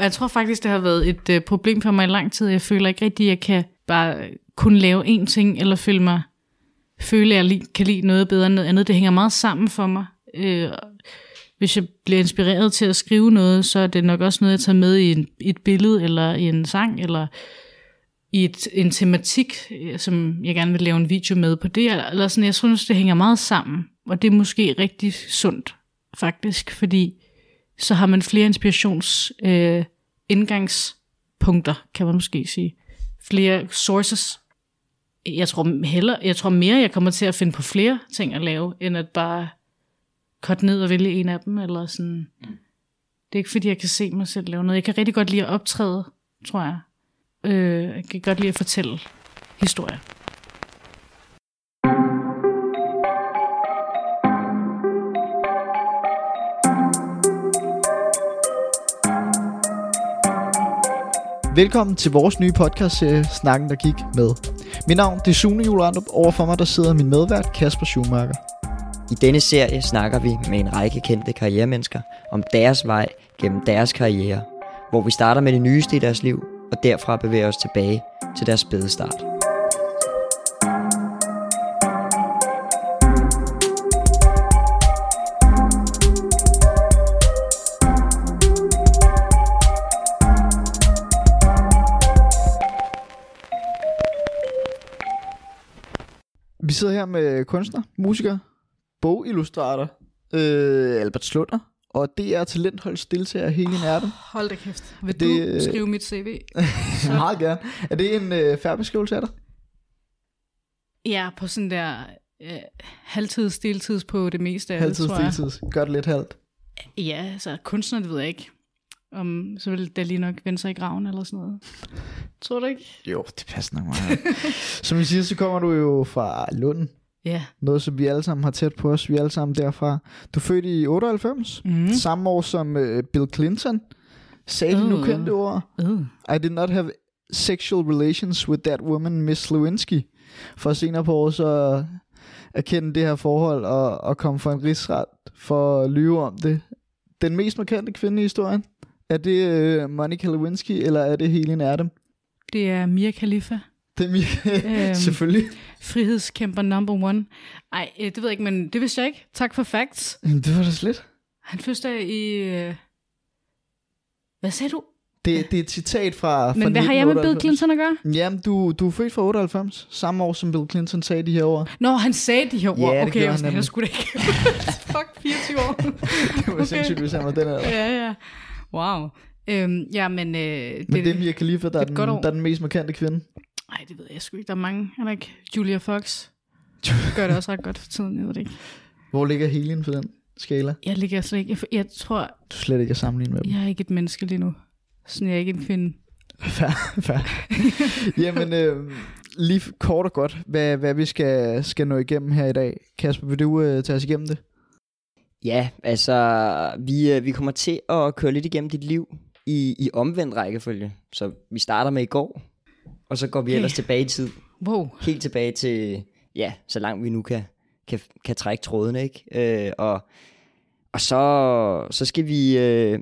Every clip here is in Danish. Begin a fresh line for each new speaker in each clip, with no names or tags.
Og jeg tror faktisk, det har været et øh, problem for mig i lang tid. Jeg føler ikke rigtig, at jeg kan bare kun lave én ting, eller føle mig føle, at jeg li- kan lide noget bedre end noget andet. Det hænger meget sammen for mig. Øh, hvis jeg bliver inspireret til at skrive noget, så er det nok også noget, jeg tager med i en, et billede, eller i en sang, eller i et, en tematik, øh, som jeg gerne vil lave en video med på det. Eller sådan, jeg synes, det hænger meget sammen. Og det er måske rigtig sundt, faktisk, fordi så har man flere inspirations øh, indgangspunkter, kan man måske sige. Flere sources. Jeg tror, heller, jeg tror mere, jeg kommer til at finde på flere ting at lave, end at bare cut ned og vælge en af dem. Eller sådan. Det er ikke fordi, jeg kan se mig selv lave noget. Jeg kan rigtig godt lide at optræde, tror jeg. Øh, jeg kan godt lide at fortælle historier.
Velkommen til vores nye podcastserie Snakken der gik med. Mit navn det er Sune Julerandrup. Overfor mig der sidder min medvært Kasper Schumacher.
I denne serie snakker vi med en række kendte karrieremennesker om deres vej gennem deres karriere, hvor vi starter med det nyeste i deres liv, og derfra bevæger os tilbage til deres spæde start.
Vi sidder her med kunstner, musiker, bogillustrator, øh, Albert Slutter, og det er talentholds deltager hele i nærten.
Hold da kæft. Vil
Det-
det, du skrive mit CV?
Meget gerne. Er det en øh, færre beskrivelse af dig?
Ja, på sådan der øh, halvtids, deltids på det meste af det,
Halvtids,
tror jeg.
deltids. Gør det lidt halvt.
Ja, altså kunstner, det ved jeg ikke. Om, så vil det lige nok vende sig i graven eller sådan noget. Tror du ikke?
Jo, det passer nok meget. Som vi siger, så kommer du jo fra Lund.
Ja.
Noget, som vi alle sammen har tæt på os. Vi er alle sammen derfra. Du er født i 98.
Mm.
Samme år som øh, Bill Clinton. Sagde uh. nu
Uh.
kendte ord.
Uh.
I did not have sexual relations with that woman, Miss Lewinsky. For senere på året så erkende det her forhold og, og komme for en rigsret for at lyve om det. Den mest markante kvinde i historien, er det øh, Monica Lewinsky, eller er det Helen Adam?
Det er Mia Khalifa.
Det er mi-
Øhm.
Selvfølgelig.
Frihedskæmper number one. Ej, øh, det ved jeg ikke, men det vidste jeg ikke. Tak for facts.
Jamen, Det var da slet.
Han fødselsdag i... Øh... Hvad sagde du?
Det, det er et citat fra, fra
Men hvad har jeg med Bill
1998.
Clinton at gøre?
Jamen, du, du er født fra 98, samme år som Bill Clinton sagde de her ord.
Nå, han sagde de her ord.
Ja, det
okay,
han nemlig.
jeg skulle da ikke. Fuck, 24 år.
Det var
Okay.
sindssygt, hvis han var den alder.
ja, ja. Wow. Øhm, ja, men... Øh, det,
Men det er Mia Khalifa, der er,
er
den, der er den mest markante kvinde.
Ej, det ved jeg sgu ikke. Der er mange. Er der ikke? Julia Fox gør det også ret godt for tiden, jeg ved det ikke.
Hvor ligger Helen på den skala?
Jeg ligger slet ikke... Jeg, jeg tror,
Du slet ikke er sammenlignet med dem.
jeg er ikke et menneske lige nu. Sådan, jeg er ikke en kvinde.
Fair, fair. Jamen, øh, lige kort og godt, hvad, hvad vi skal, skal nå igennem her i dag. Kasper, vil du øh, tage os igennem det?
Ja, altså, vi, øh, vi kommer til at køre lidt igennem dit liv i, i omvendt rækkefølge. Så vi starter med i går, og så går vi
Okay.
ellers tilbage i tid.
Wow.
helt tilbage til, ja, så langt vi nu kan, kan, kan trække trådene, ikke? Øh, og, og så, så, skal vi, øh,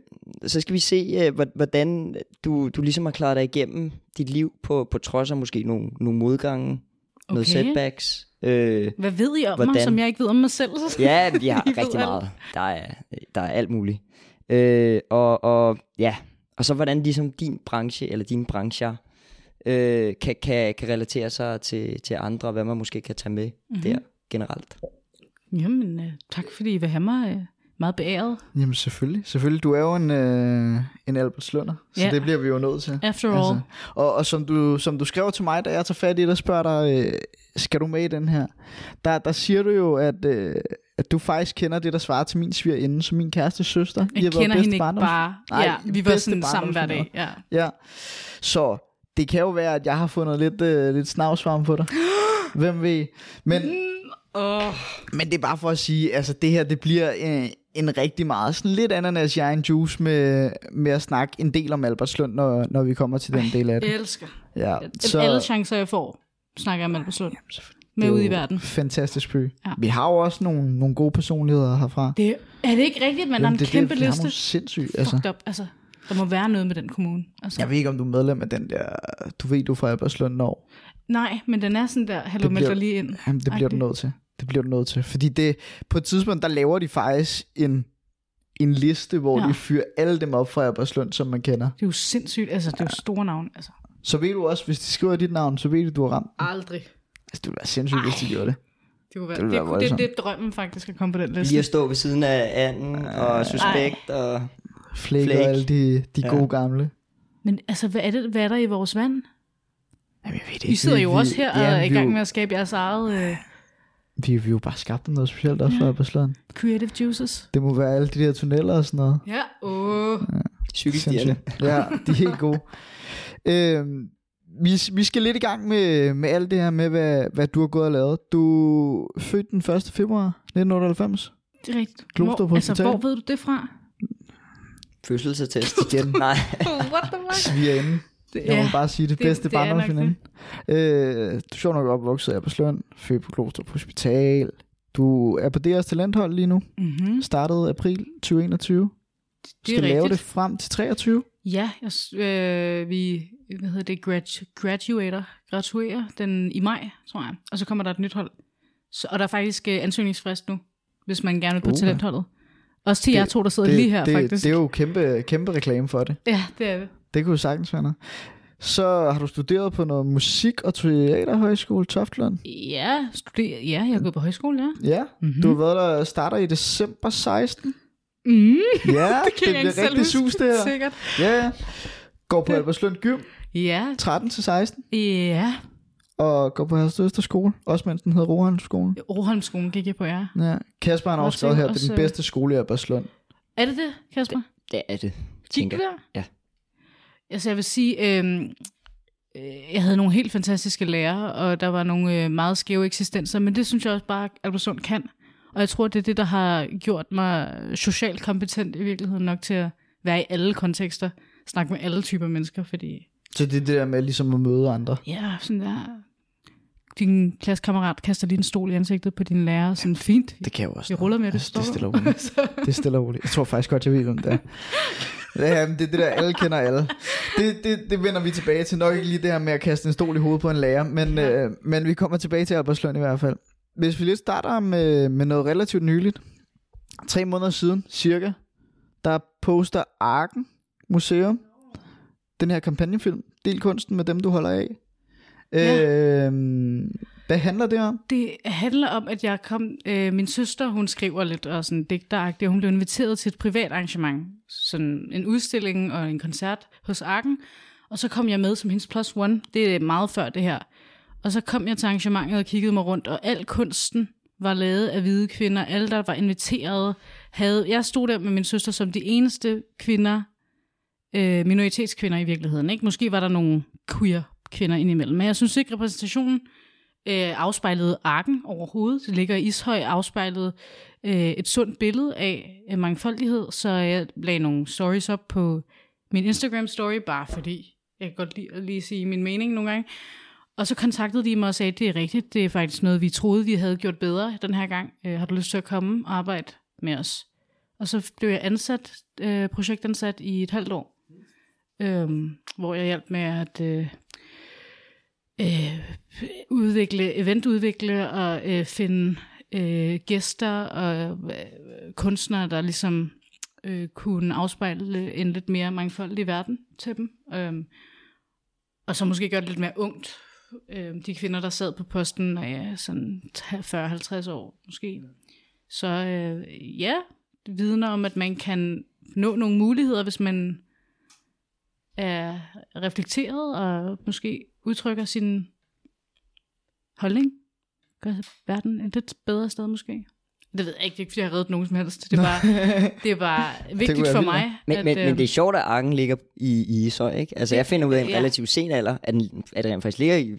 så skal vi se, øh, hvor- hvordan du, du ligesom har klaret dig igennem dit liv på, på trods af måske nogle, nogle modgange, okay. noget setbacks. Øh,
Hvad ved I om
Hvordan?
mig, som jeg ikke ved om mig selv?
ja, vi har rigtig meget. Der er, der er alt muligt. Øh, og, og ja, og så hvordan ligesom din branche, eller dine brancher, øh, kan, kan, kan relatere sig til, til andre, hvad man måske kan tage med
Mhm.
mm-hmm. der generelt.
Jamen, øh, tak fordi I vil have mig. Meget beæret.
Jamen selvfølgelig. Selvfølgelig, du er jo en, øh, en Albert Slunder, så
Ja.
det bliver vi jo nødt til.
After all.
Altså, og, og som, du, som du skrev til mig, da jeg tager fat i det og spørger dig, øh, skal du med i den her? Der, der siger du jo, at, øh, at du faktisk kender det, der svarer til min svigerinde, som min kæreste søster. I har
Jeg
været
kender hende ikke
barndoms-
bare.
Nej,
ja, vi var sådan sammen hver dag. Ja.
Ja, så det kan jo være, at jeg har fundet lidt, øh, lidt snavsvarm på dig. Hvem ved? Men,
Oh.
men det er bare for at sige, altså det her, det bliver øh, en rigtig meget, sådan lidt ananas jeg en juice med, med at snakke en del om Albertslund, når, når vi kommer til den del af det.
Jeg elsker.
Ja,
Så... Alle chancer, jeg får, snakker jeg med Albertslund.
det
Med
er
ud i verden.
Fantastisk by.
Ja.
Vi har jo også nogle, nogle gode personligheder herfra.
Det, er det ikke rigtigt, man har en
det,
kæmpe
det,
liste?
nogle sindssygt, altså.
Fucked up, altså. Der må være noget med den kommune. Altså,
Jeg ved ikke, om du er medlem af den der... Du ved, du er fra Albertslund Når.
Nej, men den er sådan der, hallo, meld dig lige ind.
Jamen, det bliver du nødt til. Det bliver du nødt til. Fordi det, på et tidspunkt, der laver de faktisk en, en liste, hvor ja. De fyrer alle dem op fra Albertslund, som man kender.
Det er jo sindssygt, altså det er jo store navn. Altså.
Så ved du også, hvis de skriver dit navn, så ved du, du har ramt.
Aldrig.
Altså, det ville være sindssygt, hvis de gjorde det.
Det, kunne være,
Det
det,
ville være
det, det,
voldsomt.
det er drømmen faktisk at komme på den liste.
Lige at stå ved siden af anden og suspekt og...
Flæk og alle de, de
Ja.
gode gamle.
Men altså, hvad er, det, hvad er der i vores vand?
Jamen, jeg ved det
I sidder jo også her og er i
vi,
gang med at skabe jeres eget uh,
Vi, vi har jo bare skabt noget specielt også
Ja.
for Albertslund.
creative juices.
Det må være alle de der tunneller og sådan noget.
Ja, åh.
Cykelstierne.
Sindssygt. Ja, de er helt gode. øhm, vi, vi skal lidt i gang med, med alt det her med, hvad, hvad du har gået og lavet. Du er født den 1. februar 1998.
Det er rigtigt.
Glostrup
hvor, altså, hvor ved du det fra?
Fødselsattest.
Igen.
Nej,
What the fuck?
Svigerinde.
Det,
Jeg må
ja,
bare sige det,
det-
bedste
det
barndomsveninde. Øh, du er sjovt nok opvokset i Albertslund, født på Glostrup Hospital. Du er på DR's talenthold lige nu.
mm-hmm.
Startede april 2021. Du
Det
skal
er
lave
rigtigt.
det frem til 23.
Ja, jeg, øh, vi hvad hedder det, grad, graduater, graduerer den i maj, tror jeg. Og så kommer der et nyt hold. Så, og der er faktisk øh, ansøgningsfrist nu, hvis man gerne vil på
Uha.
talentholdet. Også til
Det-
jer to, der sidder
det,
lige her,
det,
faktisk.
det er jo kæmpe, kæmpe reklame for det.
Ja, det er det.
Det kunne jo sagtens være noget. Så har du studeret på noget musik- og teaterhøjskole Toftlund.
Ja, studerer, ja, jeg er gået på højskole, ja.
Ja,
Mm-hmm.
du har været der starter i december 16.
Mm,
Ja,
det
det,
kan jeg
det
ikke
bliver rigtig sus det her.
Sikkert.
Ja, ja. Går på Albertslund Gym
Ja,
13 til 16
ja.
og går på Hersted Østerskole, også mens den hedder Rohalmskolen.
Roholmskolen gik jeg på, ja.
Ja. Kasper har
Og
også skrevet her, det er den bedste skole i Albertslund.
Er det det, Kasper?
det er det, tænker jeg.
der?
Ja.
Altså jeg vil sige, øh, øh, jeg havde nogle helt fantastiske lærere, og der var nogle øh, meget skæve eksistenser, men det synes jeg også bare, at Albertsund kan. Og jeg tror, det er det, der har gjort mig socialt kompetent i virkeligheden nok til at være i alle kontekster, snakke med alle typer mennesker, fordi
Så det er det der med ligesom at møde andre.
ja, sådan der, din klassekammerat kaster lige en stol i ansigtet på din lærer, sådan fint,
Det kan jo også noget.
ruller med det,
det
står
stille og
der.
roligt. Det er stille og roligt. Jeg tror faktisk godt, jeg ved, hvem det er. Ja, men det er det der, alle kender alle. Det, det, det vender vi tilbage til. Nok ikke lige det her med at kaste en stol i hovedet på en lærer, men,
Ja.
øh, men vi kommer tilbage til Albertslund i hvert fald. Hvis vi lidt starter med, med noget relativt nyligt. Tre måneder siden, cirka, der poster Arken Museum, den her kampagnefilm, Del kunsten med dem, du holder af.
Ja.
Øh, hvad handler det om?
Det handler om, at jeg kom... Øh, min søster, hun skriver lidt og sådan digteragtigt, og hun blev inviteret til et privat arrangement. Sådan en udstilling og en koncert hos Arken. Og så kom jeg med som hendes plus one. Det er meget før det her. Og så kom jeg til arrangementet og kiggede mig rundt, og al kunsten var lavet af hvide kvinder. Alle, der var inviteret, havde... Jeg stod der med min søster som de eneste kvinder, øh, minoritetskvinder i virkeligheden. Ikke? Måske var der nogle queer kvinder indimellem, men jeg synes ikke, repræsentationen øh, afspejlede arken overhovedet. Det ligger i Ishøj afspejlet øh, et sundt billede af øh, mangfoldighed, så jeg lagde nogle stories op på min Instagram story, bare fordi jeg kan godt lide at lige sige min mening nogle gange. Og så kontaktede de mig og sagde, at det er rigtigt, det er faktisk noget, vi troede, vi havde gjort bedre den her gang. Øh, har du lyst til at komme og arbejde med os? Og så blev jeg ansat, øh, projektansat i et halvt år, øh, hvor jeg hjalp med at øh, øh, udvikle, eventudvikle og øh, finde øh, gæster og øh, kunstnere, der ligesom øh, kunne afspejle en lidt mere mangfoldig verden til dem. Øh, og så måske gøre det lidt mere ungt. Øh, de kvinder, der sad på posten, er sådan 40-50 år måske. Så øh, ja, det vidner om, at man kan nå nogle muligheder, hvis man er reflekteret og måske udtrykker sin holdning. Gør verden et lidt bedre sted måske. Det ved jeg ikke, det er ikke fordi jeg har reddet nogen som helst. Det er bare, det er bare vigtigt for mig.
Men,
at,
men, men
øh,
det er sjovt, at arken ligger i, i Ishøj, ikke? Altså, jeg finder ud af en
Ja.
relativt sen alder, at den, at den faktisk ligger i,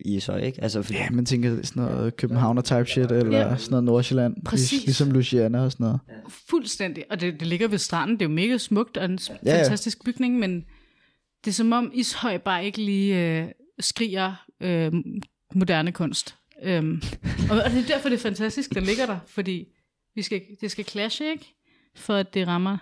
i Ishøj, ikke? Altså, fordi,
Ja, man tænker er sådan noget Københavner type shit, eller
Ja.
sådan noget Nordsjælland.
Præcis.
Lig- Ligesom Luciana og sådan noget.
Fuldstændig. Og det, det ligger ved stranden. Det er jo mega smukt og en
ja.
fantastisk bygning, men det er som om Ishøj bare ikke lige øh, skriger øh, moderne kunst. Øhm, og, og det er derfor, det er fantastisk, det ligger der, fordi vi skal, det skal clashe, ikke? For at det rammer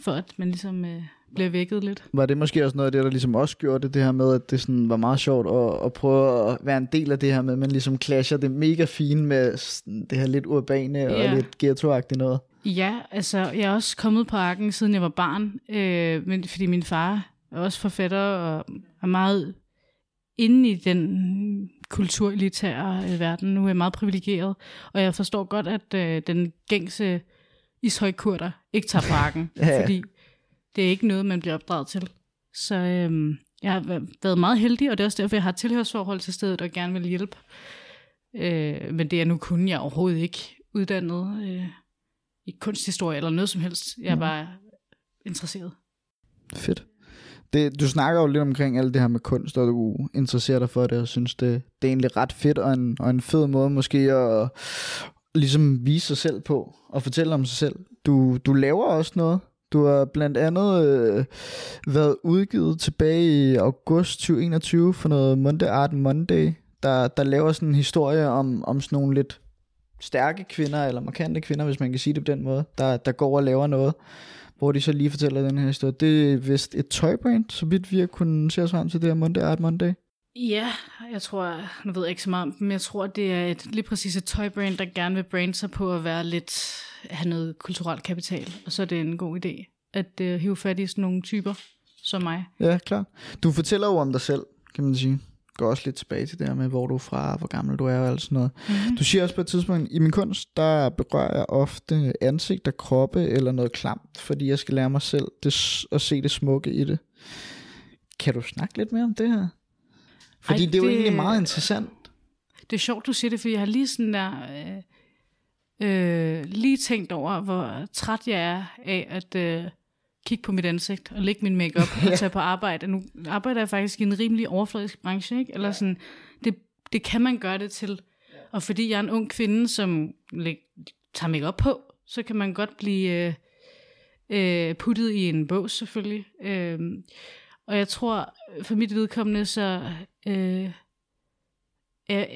for at man ligesom øh, bliver vækket lidt.
Var det måske også noget af det, der ligesom også gjorde det, det her med, at det sådan var meget sjovt at, at prøve at være en del af det her med, at man ligesom clasher det mega fine med sådan det her lidt urbane
Ja.
og lidt ghetto noget.
Ja, altså jeg er også kommet på arken, siden jeg var barn, øh, men, fordi min far også forfatter og er meget inde i den kulturelitære øh, verden. Nu er jeg meget privilegeret, og jeg forstår godt, at øh, den gængse ishøjkurter ikke tager på arken,
Ja, ja.
fordi det er ikke noget, man bliver opdraget til. Så øh, jeg har væ- været meget heldig, og det er også derfor, jeg har et tilhørsforhold til stedet og gerne vil hjælpe. Øh, men det er nu kun, jeg er overhovedet ikke uddannet øh, i kunsthistorie eller noget som helst. Jeg er
Mhm.
bare interesseret.
Fedt. Det, du snakker jo lidt omkring alt det her med kunst, og du interesserer dig for det, og synes, det, det er egentlig ret fedt, og en, og en fed måde måske at ligesom vise sig selv på, og fortælle om sig selv. Du, du laver også noget. Du har blandt andet øh, været udgivet tilbage i august 2021 for noget Monday Art Monday, der, der laver sådan en historie om, om sådan nogle lidt stærke kvinder, eller markante kvinder, hvis man kan sige det på den måde, der, der går og laver noget hvor de så lige fortæller den her historie. Det er vist et tøjbrand, så vidt vi har kunnet se os frem til det her Monday Art Monday.
Ja, jeg tror, nu ved jeg ikke så meget om dem, men jeg tror, det er et, lige præcis et tøjbrand, der gerne vil brande sig på at være lidt, have noget kulturelt kapital. Og så er det en god idé at uh, hive fat i sådan nogle typer som mig.
Ja, klar. Du fortæller jo om dig selv, kan man sige. Går også lidt tilbage til det her med, hvor du er fra, hvor gammel du er og alt sådan noget.
Mm-hmm.
Du siger også på et tidspunkt, i min kunst, der berører jeg ofte ansigter, kroppe eller noget klamt, fordi jeg skal lære mig selv det, at se det smukke i det. Kan du snakke lidt mere om det her? Fordi
Ej,
det er jo egentlig meget interessant.
Det er sjovt, du siger det, for jeg har lige sådan der... Øh, øh, lige tænkt over, hvor træt jeg er af at øh, kigge på mit ansigt og lægge min makeup og tage på arbejde. Nu arbejder jeg faktisk i en rimelig overfladisk branche, ikke? Eller sådan, det, det kan man gøre det til. Og fordi jeg er en ung kvinde, som læg, tager makeup på, så kan man godt blive øh, øh, puttet i en bås selvfølgelig. Øh, og jeg tror, for mit vedkommende, så øh, er,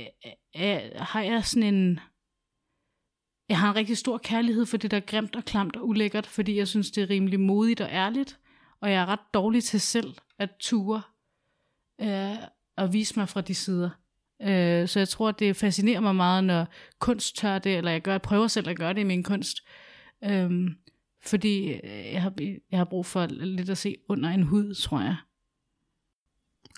er, har jeg sådan en... Jeg har en rigtig stor kærlighed for det, der er grimt og klamt og ulækkert, fordi jeg synes, det er rimelig modigt og ærligt, og jeg er ret dårlig til selv at ture øh, og vise mig fra de sider. Øh, så jeg tror, det fascinerer mig meget, når kunst tør det, eller jeg, gør, jeg prøver selv at gøre det i min kunst. Øhm, øh, fordi jeg har, jeg har brug for lidt at se under en hud, tror jeg.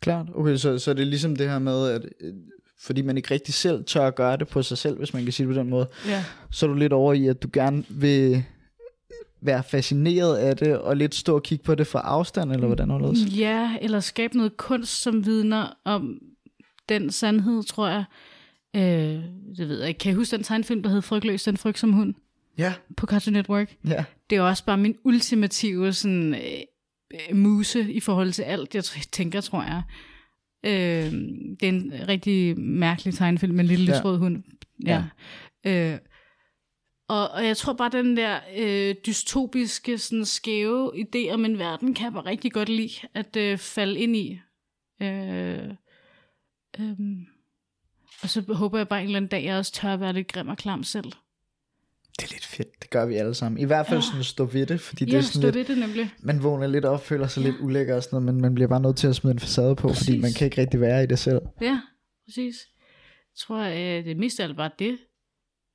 Klart. Okay, så, så det er ligesom det her med, at øh, fordi man ikke rigtig selv tør at gøre det på sig selv, hvis man kan sige det på den måde,
Ja.
så er du lidt over i, at du gerne vil være fascineret af det, og lidt stå og kigge på det fra afstand, eller hvordan det?
Ja, eller skabe noget kunst, som vidner om den sandhed, tror jeg. Øh, det ved jeg ikke. Kan I huske den tegnefilm, der hed Frygtløs, den frygt som hund
Ja.
på Cartoon Network?
Ja.
Det er også bare min ultimative sådan, øh, øh, muse i forhold til alt, jeg tænker, tror jeg. Øh, det er en rigtig mærkelig tegnefilm med en lille
Ja.
hund. Ja. ja. Øh, og, og jeg tror bare, den der øh, dystopiske, sådan skæve idé om en verden, kan jeg bare rigtig godt lide at øh, falde ind i. Øh, øh, og så håber jeg bare en eller anden dag, jeg også tør at være lidt grim og klam selv.
Det er lidt fedt. Det gør vi alle sammen. I hvert fald
Ja.
sådan stå ved det, fordi det
Ja,
er sådan
stå
lidt,
ved det nemlig.
man vågner lidt op, føler sig lidt ulækker og sådan noget, men man bliver bare nødt til at smide en facade på, fordi
Præcis.
man kan ikke rigtig være i det selv.
Ja, præcis. Jeg tror, øh, det mest af alt var det.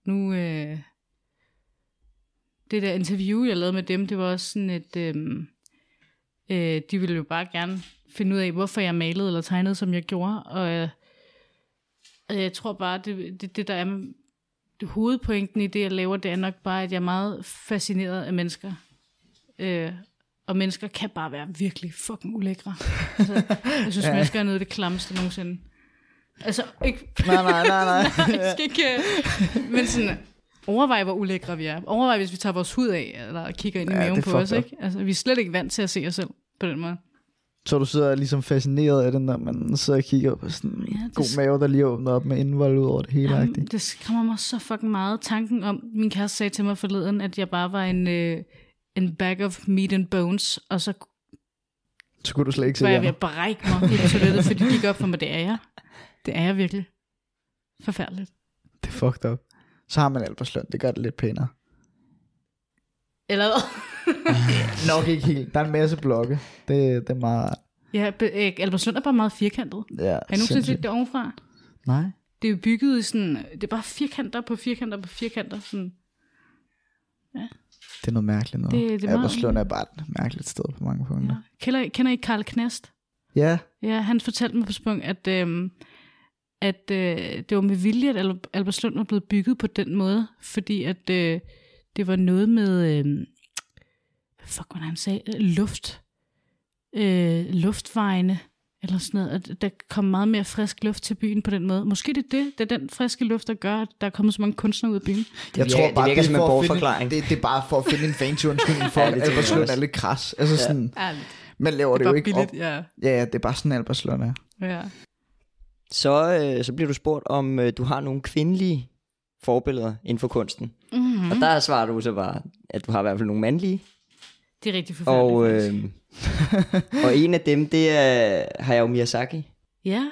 Nu, øh, det der interview, jeg lavede med dem, det var også sådan et, øh, øh, de ville jo bare gerne finde ud af, hvorfor jeg malede eller tegnede, som jeg gjorde. Og øh, jeg tror bare, det, det, det der er hovedpointen i det, jeg laver, det er nok bare, at jeg er meget fascineret af mennesker. Øh, og mennesker kan bare være virkelig fucking ulækre. Altså, jeg synes, ja. mennesker er noget af det klammeste nogensinde. Altså, ikke...
Nej, nej, nej, nej.
jeg skal ikke... øh, Men sådan, overvej, hvor ulækre vi er. Overvej, hvis vi tager vores hud af, eller kigger ind i
Ja,
maven
det
på os, ikke? Altså, vi er slet ikke vant til at se os selv på den måde.
Så du sidder ligesom fascineret af det, når man sidder og kigger på sådan en
Ja,
god
s-
mave, der lige åbner op med indvold ud over det hele.
Jamen, det skræmmer mig så fucking meget. Tanken om, min kæreste sagde til mig forleden, at jeg bare var en, øh, en bag of meat and bones, og så
så kunne du slet ikke se
var jeg ved at brække mig på toilettet, fordi det gik op for mig, det er jeg. Det er jeg virkelig. Forfærdeligt.
Det er fucked up. Så har man Albertslund, det gør det lidt pænere.
Eller hvad?
Nok ikke helt. Der er en masse blokke. Det, det er meget...
Ja, øh, Albertslund er bare meget firkantet.
Ja,
Har I nogensinde set det ovenfra?
Nej.
Det er jo bygget i sådan, det er bare firkanter på firkanter på firkanter. Sådan.
Det er noget mærkeligt noget.
Det- det er meget-
er bare et mærkeligt sted på mange punkter.
Ja. Kender, kender I Karl Knast?
Ja.
Ja, han fortalte mig på sprung, at, øhm, at øh, det var med vilje, at Al- Albertslund var blevet bygget på den måde, fordi at øh, det var noget med, øh, fuck det, han sagde, Øh, luft, øh, luftvejene, eller sådan noget, at der kom meget mere frisk luft til byen på den måde. Måske det er det, det er den friske luft, der gør, at der er kommet så mange kunstnere ud af byen.
Jeg
virker-
tror
det
bare,
virker som en bortforklaring.
Finde, det, det, er bare for at finde en fancy undskyldning for,
Ja,
at
det
Albertslund er lidt kras. Altså
Ja.
sådan, man laver det,
Det
jo ikke
billigt,
op.
ja.
Ja, ja, det er bare sådan, Albertslund er.
ja.
Så, øh, så bliver du spurgt, om øh, du har nogle kvindelige forbilleder inden for kunsten.
Mm-hmm.
Og der svarer du så bare, at du har i hvert fald nogle mandlige.
Det er rigtig forfærdeligt.
Og, øh, og en af dem, det er Hayao Miyazaki.
ja,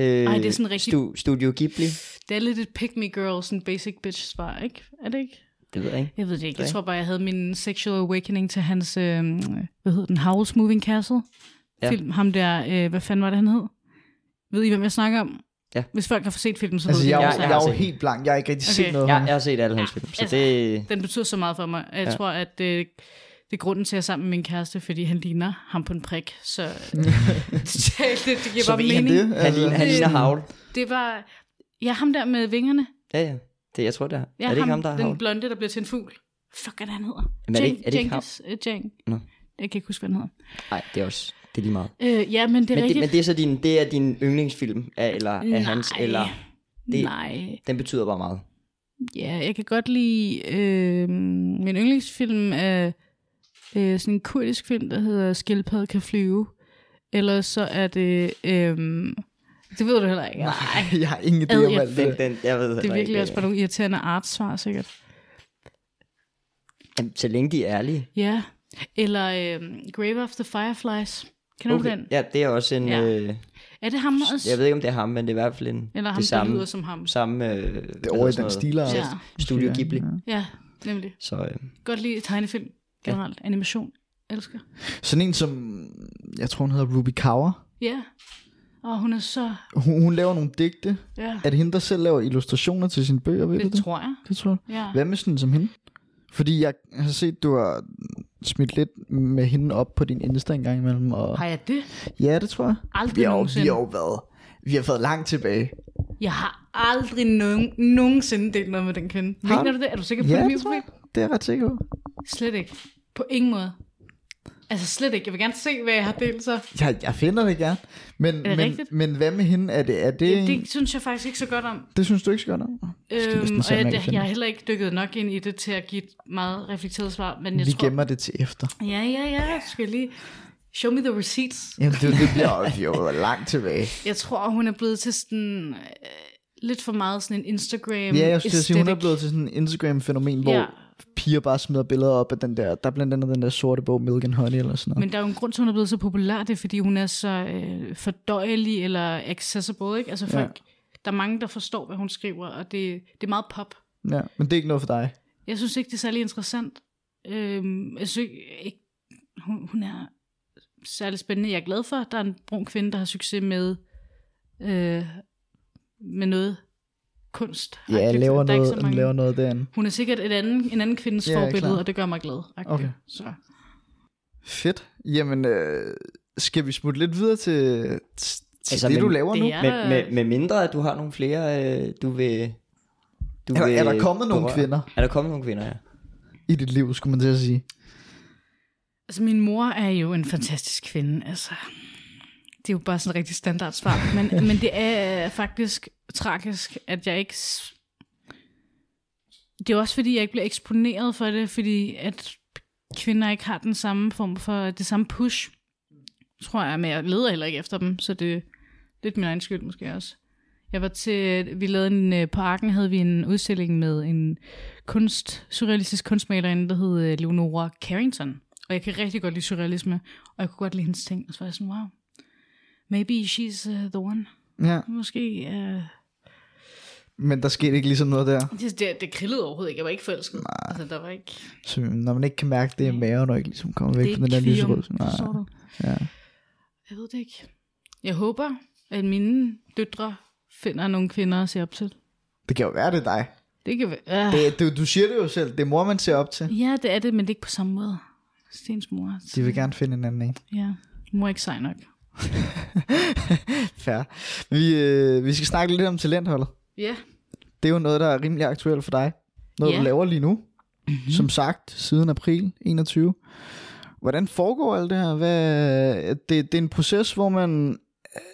Øh,
Ej, det er sådan rigtig-
Stu, Studio Ghibli.
det er lidt et pick me girl, sådan basic bitch svar, ikke? Er det ikke?
Det ved jeg ikke.
Jeg ved det ikke. Jeg tror bare, jeg havde min sexual awakening til hans, øh, hvad hedder den, Howl's Moving Castle
Ja.
film. Ham der, øh, hvad fanden var det, han hed? Ved I, hvem jeg snakker om?
Ja.
Hvis folk har fået set filmen, så
Altså,
ved
jeg, er,
Ja,
jeg,
jeg
er
har
jo helt blank. Jeg har ikke rigtig
Okay.
set noget
Jeg, jeg har set alle hans
Ja,
film, så
altså-
det...
Den betyder så meget for mig. Jeg
Ja.
tror, at det, det er grunden til, at jeg er sammen med min kæreste, fordi han ligner ham på en prik. Så det, det, det giver
Så
bare
ved han
mening.
det?
Han, ligner, han
det-
ligner Havl.
Det var, ja, ham der med vingerne.
Ja, ja. Det, jeg tror, det er.
Ja,
er det ikke ham, der er
den
Havl?
blonde, der bliver til en fugl. Fuck, hvad er det, han hedder?
Men er det ikke- er det ikke
Jenkins, øh, Jang.
Nå.
Jeg kan ikke huske, hvad han hedder.
Nej, det er også... Det er lige meget.
Øh, ja, men det er
Men det,
rigtigt.
men det er så din, det er din yndlingsfilm, af, eller af hans,
Nej.
eller... det-
Nej.
Den betyder bare meget.
Ja, jeg kan godt lide... Øh, min yndlingsfilm er øh, sådan en kurdisk film, der hedder Skildpadde kan flyve. Eller så er det... Øh, det ved du heller ikke. Nej.
jeg har ingen idé om alt
Den,
det.
den, jeg ved
Det er virkelig
ikke,
også bare nogle irriterende artsvar, sikkert.
Jamen, så længe de er ærlige.
Ja. Eller øh, Grave of the Fireflies. Kender okay. du den?
Ja, det er også en...
Ja.
Øh,
Er det ham også?
jeg ved ikke, om det er ham, men det er i hvert fald en,
Eller ham,
det
der
samme,
lyder som ham.
samme øh,
Det er over i den stil.
Ja.
Studio Ghibli.
Ja, nemlig.
Så øh,
Godt lide tegnefilm generelt. Animation. Elsker.
Sådan en som, jeg tror hun hedder Ruby Kaur.
Ja. Og hun er så...
Hun, hun laver nogle digte.
Ja,
Er det hende, der selv laver illustrationer til sine bøger, ved du
det
det?
tror jeg.
Det tror jeg.
Ja.
Hvad med sådan som hende? Fordi jeg har set, du har smidt lidt med hende op på din Insta en gang imellem. Og...
Har jeg det?
Ja, det tror jeg.
Aldrig
Vi har, jo, vi
nogensinde.
har jo været, vi har været langt tilbage.
Jeg har aldrig nogen, nogensinde delt noget med den kvinde. Mener
du?
det? Er du sikker på
Ja,
det,
det Det er jeg ret sikker på.
Slet ikke. På ingen måde. Altså slet ikke. Jeg vil gerne se, hvad jeg har delt så.
Jeg, jeg finder det gerne. Men,
det
men,
rigtigt?
men hvad med hende? Er det, er det,
Det,
en-
det synes jeg faktisk ikke så godt om.
det synes du ikke så godt om?
Øhm, og jeg,
jeg
har heller ikke dykket nok ind i det til at give et meget reflekteret svar. Men jeg
Vi
tror,
gemmer det til efter.
Ja, ja, ja. Jeg skal lige... Show me the receipts.
Jamen, det, det bliver jo, langt tilbage.
Jeg tror, hun er blevet til sådan... Øh, lidt for meget sådan en Instagram
Ja, jeg sige, hun er blevet til sådan en Instagram-fænomen, hvor
Ja.
Piger bare smider billeder op af den der, der er blandt andet den der sorte bog, Milk and Honey eller sådan noget.
Men der er jo en grund til, hun er blevet så populær. Det er, fordi hun er så øh, fordøjelig eller accessible, ikke? Altså folk... Der er mange, der forstår, hvad hun skriver, og det, det er meget pop.
Ja, men det er ikke noget for dig.
Jeg synes ikke, det er særlig interessant. Øhm, jeg synes ikke, hun, hun er særlig spændende. Jeg er glad for, at der er en brun kvinde, der har succes med, øh, med noget kunst.
Ja, jeg laver
Der er
noget,
mange-
laver noget derinde.
Hun er sikkert et anden, en anden kvindes
Ja,
forbillede, og det gør mig glad. agtigt.
Okay.
Så.
Fedt. Jamen, øh, skal vi smutte lidt videre til, til
Altså,
det,
men
du laver
det
nu?
er-
med, med, med mindre, at du har nogle flere, øh, du vil... Du
Er,
vil
er der kommet nogle kvinder
Er der kommet nogle kvinder, ja?
i dit liv, skulle man til at sige?
Altså, min mor er jo en fantastisk kvinde. Altså, det er jo bare sådan et rigtig standard svar. Men, men det er faktisk tragisk, at jeg ikke... Det er også fordi, jeg ikke bliver eksponeret for det, fordi at kvinder ikke har den samme form for det samme push, tror jeg, men jeg leder heller ikke efter dem, så det er lidt min egen skyld måske også. Jeg var til, vi lavede en, øh, på Arken havde vi en udstilling med en kunst, surrealistisk kunstmalerinde, der hed øh, Leonora Carrington. Og jeg kan rigtig godt lide surrealisme, og jeg kunne godt lide hendes ting. Og så var jeg sådan, wow, maybe she's uh, the one.
Ja.
Måske uh,
Men der skete ikke ligesom noget der.
Det, det, det krillede overhovedet ikke. Jeg var ikke forelsket. Altså, der var ikke...
Så når man ikke kan mærke det i
Nej.
maven, og ikke ligesom kommer væk fra den der
ikke
lyserød. Nej,
du?
ja.
Jeg ved det ikke. Jeg håber, at mine døtre finder nogle kvinder at se op til.
Det kan jo være, det er dig.
Det kan være... Øh.
Det, du, du siger det jo selv. Det er mor, man ser op til.
Ja, det er det, men det er ikke på samme måde. Stens mor.
De vil gerne finde en anden en.
Ja, mor er ikke sej nok.
Fair. Vi, øh, vi skal snakke lidt om talentholdet.
Ja.
Det er jo noget, der er rimelig aktuelt for dig. Noget,
Ja.
du laver lige nu. Mm-hmm. Som sagt, siden april 21. Hvordan foregår alt det her? Hvad, det, det er en proces, hvor man...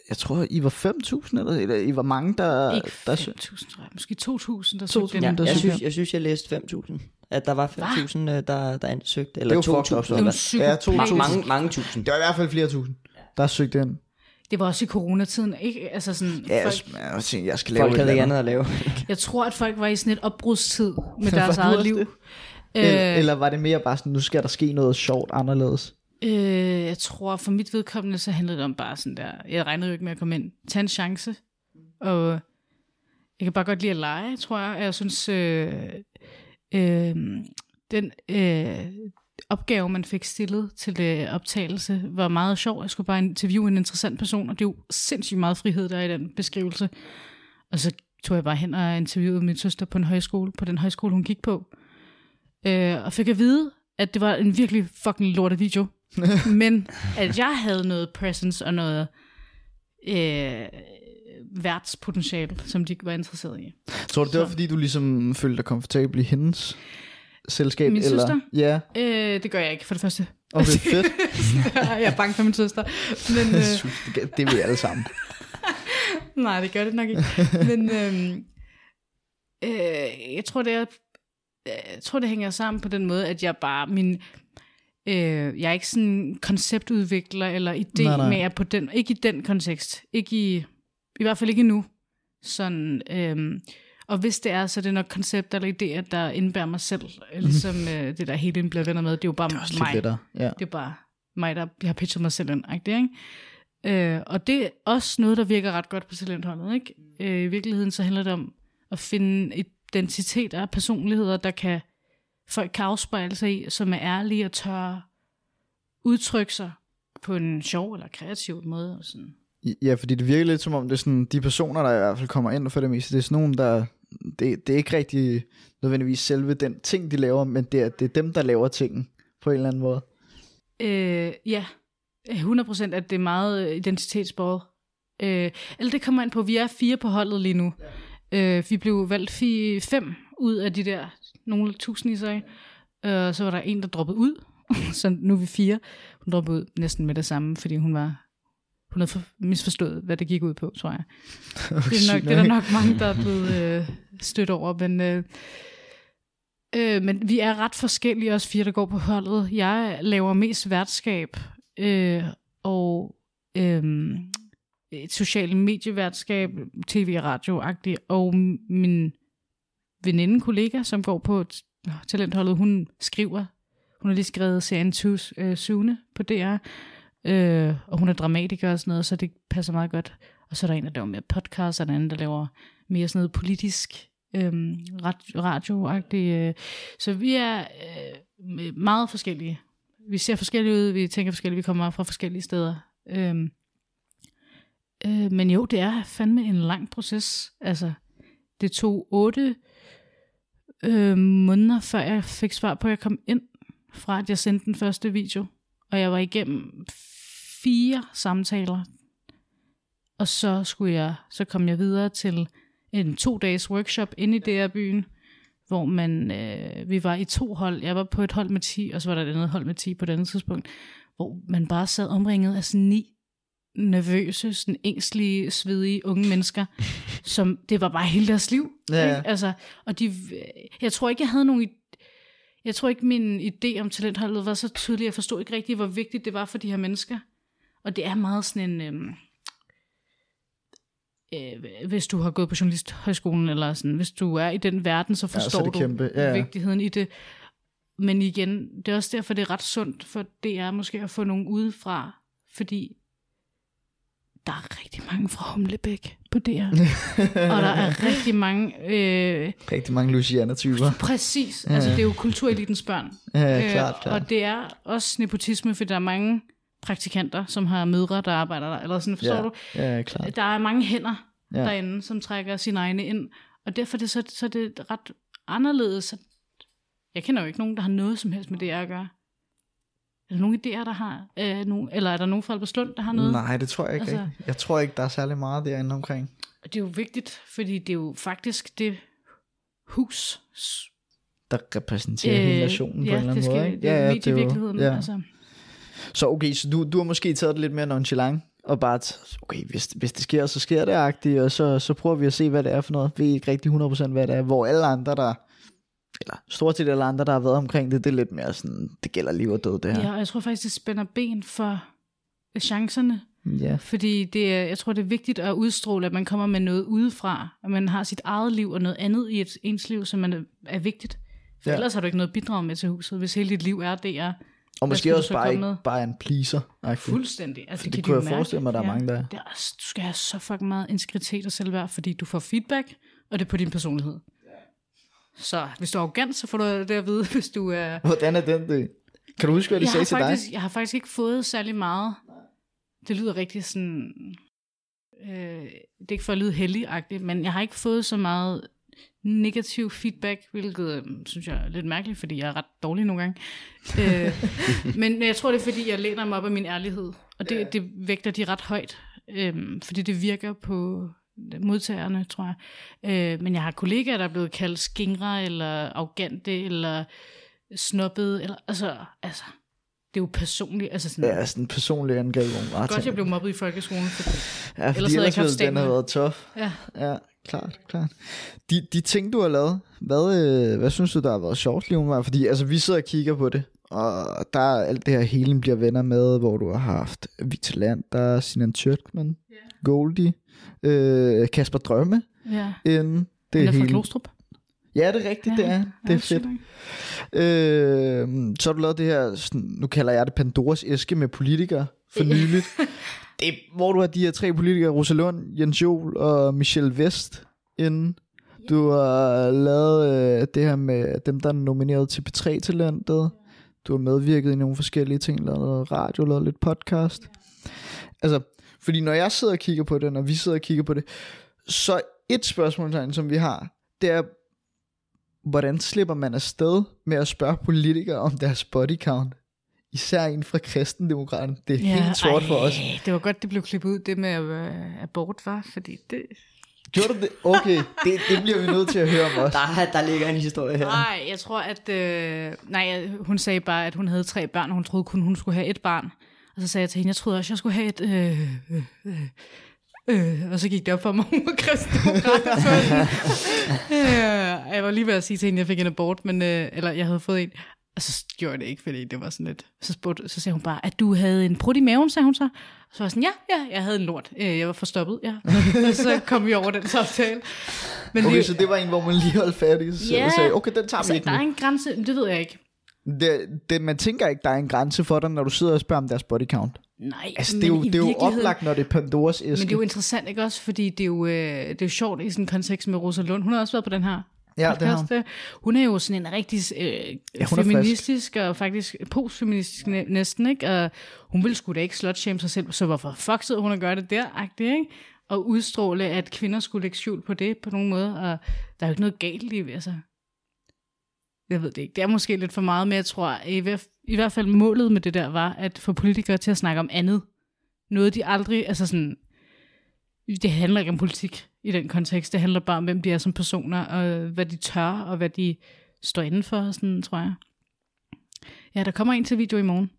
Jeg tror, I var 5.000, eller, eller I var mange, der...
Ikke
der
5.000, tror jeg. Måske 2.000, der
2.000,
søgte
Ja,
der
jeg, synes,
jeg.
synes, jeg læste 5.000. At der var 5.000, øh, der, der ansøgte. Eller
Det er jo fucked up,
2.000.
så.
Det var
eller
psykopat.
Ja, 2.000.
Ma- mange, mange tusind.
Det var i hvert fald flere tusind, der søgte ind.
Det var også i coronatiden, ikke? Altså sådan,
Ja,
folk,
jeg, tænkte, jeg skal lave
Folk havde
eller
andet at lave.
jeg tror, at folk var i sådan et opbrudstid med deres eget liv.
det?
Øh,
Eller, eller var det mere bare sådan, nu skal der ske noget sjovt anderledes?
Øh, jeg tror, for mit vedkommende, så handlede det om bare sådan der, jeg regnede jo ikke med at komme ind. Tag en chance. Og jeg kan bare godt lide at lege, tror jeg. Jeg synes, øh, øh, den øh, opgave, man fik stillet til det optagelse, var meget sjov. Jeg skulle bare interviewe en interessant person, og det er jo sindssygt meget frihed, der er i den beskrivelse. Og så tog jeg bare hen og interviewede min søster på en højskole, på den højskole, hun gik på. Øh, og fik at vide, at det var en virkelig fucking lortet video. Men at jeg havde noget presence og noget øh, værtspotentiale, som de var interesseret i.
Tror du, det var
Så.
fordi, du ligesom følte dig komfortabel i hendes selskab?
Min
eller?
søster?
Ja,
Øh, det gør jeg ikke, for det første.
okay, fedt.
jeg er bange for min søster. Men, øh,
det, det vil vi alle sammen.
nej, det gør det nok ikke. Men øh, øh, jeg tror, det er, jeg tror, det hænger sammen på den måde, at jeg bare, min, øh, jeg er ikke sådan konceptudvikler eller idé
Nej, nej.
med at på den, ikke i den kontekst, ikke i, i hvert fald ikke endnu. Sådan, øh, og hvis det er, så er det nok koncepter eller idéer, der indbærer mig selv, ligesom øh, det der hele bliver venner med, det er jo bare
Det er også
mig.
lidt lettere. Ja.
Det er bare mig, der jeg har pitchet mig selv ind. Ikke? Øh, og det er også noget, der virker ret godt på talentholdet. Ikke? Øh, I virkeligheden så handler det om at finde identiteter og personligheder, der kan folk kan afspejle sig i, som er ærlige og tør udtrykke sig på en sjov eller kreativ måde. Og sådan.
Ja, fordi det virker lidt som om, det er sådan, de personer, der i hvert fald kommer ind for det meste, det er sådan nogen, der, det, det er ikke rigtig nødvendigvis selve den ting, de laver, men det er, det er dem, der laver tingen på en eller anden måde.
Øh, ja, 100% at det er meget øh, identitetsbåret. Øh, eller det kommer ind på, vi er fire på holdet lige nu. Ja. Øh, vi blev valgt fi, fem ud af de der nogle tusind i sig. Øh, så var der en, der droppede ud. så nu er vi fire. Hun droppede ud næsten med det samme, fordi hun var havde for, misforstået, hvad det gik ud på, tror jeg. Det er, nok, det er der nok mange, der er blevet øh, stødt over, men, øh, øh, men vi er ret forskellige, os fire, der går på holdet. Jeg laver mest værtskab øh, og øh, et socialt medieværtskab, tv- og radio og min veninde, kollega, som går på talentholdet, hun skriver, hun har lige skrevet serien Too øh, Sune på DR, øh, og hun er dramatiker og sådan noget, så det passer meget godt. Og så er der en, der laver mere podcast, og den anden, der laver mere sådan noget politisk øh, radioagtigt. Øh. Så vi er øh, meget forskellige. Vi ser forskellige ud, vi tænker forskellige, vi kommer fra forskellige steder. Øh, øh, men jo, det er fandme en lang proces. Altså, det tog otte øh, måneder, før jeg fik svar på, at jeg kom ind, fra at jeg sendte den første video. Og jeg var igennem fire samtaler. Og så skulle jeg, så kom jeg videre til en to dages workshop inde i DR-byen, hvor man, øh, vi var i to hold. Jeg var på et hold med 10, og så var der et andet hold med 10 på et andet tidspunkt, hvor man bare sad omringet af sådan ni nervøse, sådan ængstlige, svedige unge mennesker, som det var bare hele deres liv.
Ja.
Ikke? Altså, og de, jeg tror ikke, jeg havde nogen jeg tror ikke, min idé om talentholdet var så tydelig. Jeg forstod ikke rigtig, hvor vigtigt det var for de her mennesker. Og det er meget sådan en... Øhm, øh, hvis du har gået på journalisthøjskolen, eller sådan, hvis du er i den verden, så
så er
forstår
det
du
kæmpe. Ja, ja.
vigtigheden i det. Men igen, det er også derfor, det er ret sundt for DR måske at få nogen udefra, fordi der er rigtig mange fra Humlebæk på DR. og der er rigtig mange... Øh,
Rigtig mange Luciana-typer.
præcis, altså det er jo kulturelitens børn.
Ja, klart, klart.
Og det er også nepotisme, for der er mange praktikanter, som har mødre, der arbejder der. Eller sådan, forstår
ja.
du?
Ja, klart.
Der er mange hænder
Ja.
ja. derinde, som trækker sine egne ind. Og derfor er det, så, så er det ret anderledes. Jeg kender jo ikke nogen, der har noget som helst med det at gøre. Er der nogen idéer, der har? Øh, nogen, eller er der nogen fra Alberslund, der har noget?
Nej, det tror jeg ikke
Altså-.
Jeg tror ikke, der er særlig meget derinde omkring.
Det er jo vigtigt, fordi det er jo faktisk det hus.
Der repræsenterer øh, hele nationen på
ja,
en eller anden
det skal,
måde. Ikke?
Det er
ja,
midt i
jo-
virkeligheden.
Ja.
Altså.
Så okay, så du, du har måske taget det lidt mere nonchalant, og bare, t- okay, hvis, hvis det sker, så sker det agtigt, og så, så prøver vi at se, hvad det er for noget. Ved ikke rigtig 100% hvad det er, hvor alle andre, der, eller stort set alle andre, der har været omkring det, det er lidt mere sådan, det gælder liv og død, det her.
Ja, og jeg tror faktisk, det spænder ben for chancerne.
Ja,
Fordi det er, jeg tror, det er vigtigt at udstråle, at man kommer med noget udefra. At man har sit eget liv og noget andet i et, ens liv, som man er, er vigtigt. For
Ja.
ellers har du ikke noget bidrag med til huset, hvis hele dit liv er det er
og måske også
så
bare, ikke, bare en pleaser.
fuldstændig. Altså,
For det
kan de
kunne jeg
mærke.
forestille mig, der er mange, der er.
Det er, også- du skal have så fucking meget integritet og selvværd, fordi du får feedback, og det er på din personlighed. Så hvis du er arrogant, så får du det at vide, hvis du er...
Hvordan er den det? Kan du huske, hvad de
jeg
sagde til dig?
faktisk, jeg har faktisk ikke fået særlig meget. Det lyder rigtig sådan... Øh, det er ikke for at lyde heldig men jeg har ikke fået så meget negativ feedback, hvilket øh, synes jeg er lidt mærkeligt, fordi jeg er ret dårlig nogle gange. øh, men jeg tror, det er, fordi jeg læner mig op af min ærlighed, og det, det vægter de ret højt, øh, fordi det virker på modtagerne, tror jeg. Øh, men jeg har kollegaer, der er blevet kaldt skingre, eller arrogante, eller snobbet, eller, altså, altså, det er jo personligt. Altså sådan,
Ja, sådan en personlig angreb.
Godt, jeg blev mobbet i folkeskolen. For,
Ja, fordi
ellers havde jeg ikke haft
ellers den
stemmen.
været tof.
ja.
Ja, klart, klart. De, de ting, du har lavet, hvad, øh, hvad synes du, der har været sjovt lige umiddelbart? Fordi altså, vi sidder og kigger på det, og der er alt det her Helen bliver venner med, hvor du har haft Victor Land, der er Sinan Tjørkman,
Ja.
Goldie, øh, Kasper Drømme
ja.
inden. Det
er fra
Helen.
Glostrup.
Ja, det er rigtigt, det er. Det er fedt. Øh, så har du lavet det her, sådan, nu kalder jeg det Pandoras æske med politikere for nyligt. Det, hvor du har de her tre politikere, Rosa Lund, Jens Jol og Michelle Vest inden. Du har lavet øh, det her med dem, der er nomineret til P3-talentet. Du har medvirket i nogle forskellige ting, lavet noget radio, lavet lidt podcast. Altså, fordi når jeg sidder og kigger på det, når vi sidder og kigger på det, så et spørgsmålstegn, som vi har, det er, hvordan slipper man afsted med at spørge politikere om deres body count? Især en fra kristendemokraten. Det er ja, helt sort for os.
Det var godt, det blev klippet ud, det med øh, abort, var, fordi det...
Gjorde du det? Okay, det, det bliver vi nødt til at høre om også.
Der, der ligger en historie her.
Nej, jeg tror, at... Øh, nej, hun sagde bare, at hun havde tre børn, og hun troede kun, hun skulle have et barn. Og så sagde jeg til hende, jeg troede også, jeg skulle have et... Øh, øh, øh, øh. Og så gik det op for mig, hun var kristendemokrat. øh, jeg var lige ved at sige til hende, at jeg fik en abort, men, øh, eller jeg havde fået en. Og så gjorde jeg det ikke, fordi det var sådan lidt... Så, spurgte, så sagde hun bare, at du havde en prut i maven, sagde hun så. Og så var jeg sådan, ja, ja, jeg havde en lort. Øh, Jeg var forstoppet, ja. og så kom vi over den samtale. Men
Okay,
det,
så det var en, hvor man lige holdt fat i, så
Ja.
sagde, okay, den tager vi
altså,
ikke
der er
nu.
en grænse, men det ved jeg ikke.
Det, det, man tænker ikke, der er en grænse for dig, når du sidder og spørger om deres body count.
Nej,
Altså, det er jo, det er jo oplagt, når det er Pandoras æske.
Men det er jo interessant, ikke også? Fordi det er jo, øh, det er jo sjovt i sådan en kontekst med Rosa Lund. Hun har også været på den her
Ja, det har hun.
Hun er jo sådan en rigtig øh,
Ja,
feministisk og faktisk postfeministisk næ- næsten, ikke? Og hun ville sgu da ikke slutshame sig selv, så hvorfor fuck sidder hun og gør det der, agtigt, ikke? Og udstråle, at kvinder skulle lægge skjul på det på nogen måde, og der er jo ikke noget galt i, altså. Jeg ved det ikke. Det er måske lidt for meget, men jeg tror, i, hvert- i hvert fald målet med det der var, at få politikere til at snakke om andet. Noget de aldrig, altså sådan, det handler ikke om politik i den kontekst. Det handler bare om, hvem de er som personer, og hvad de tør, og hvad de står inden for, sådan, tror jeg. Ja, der kommer en til video i morgen.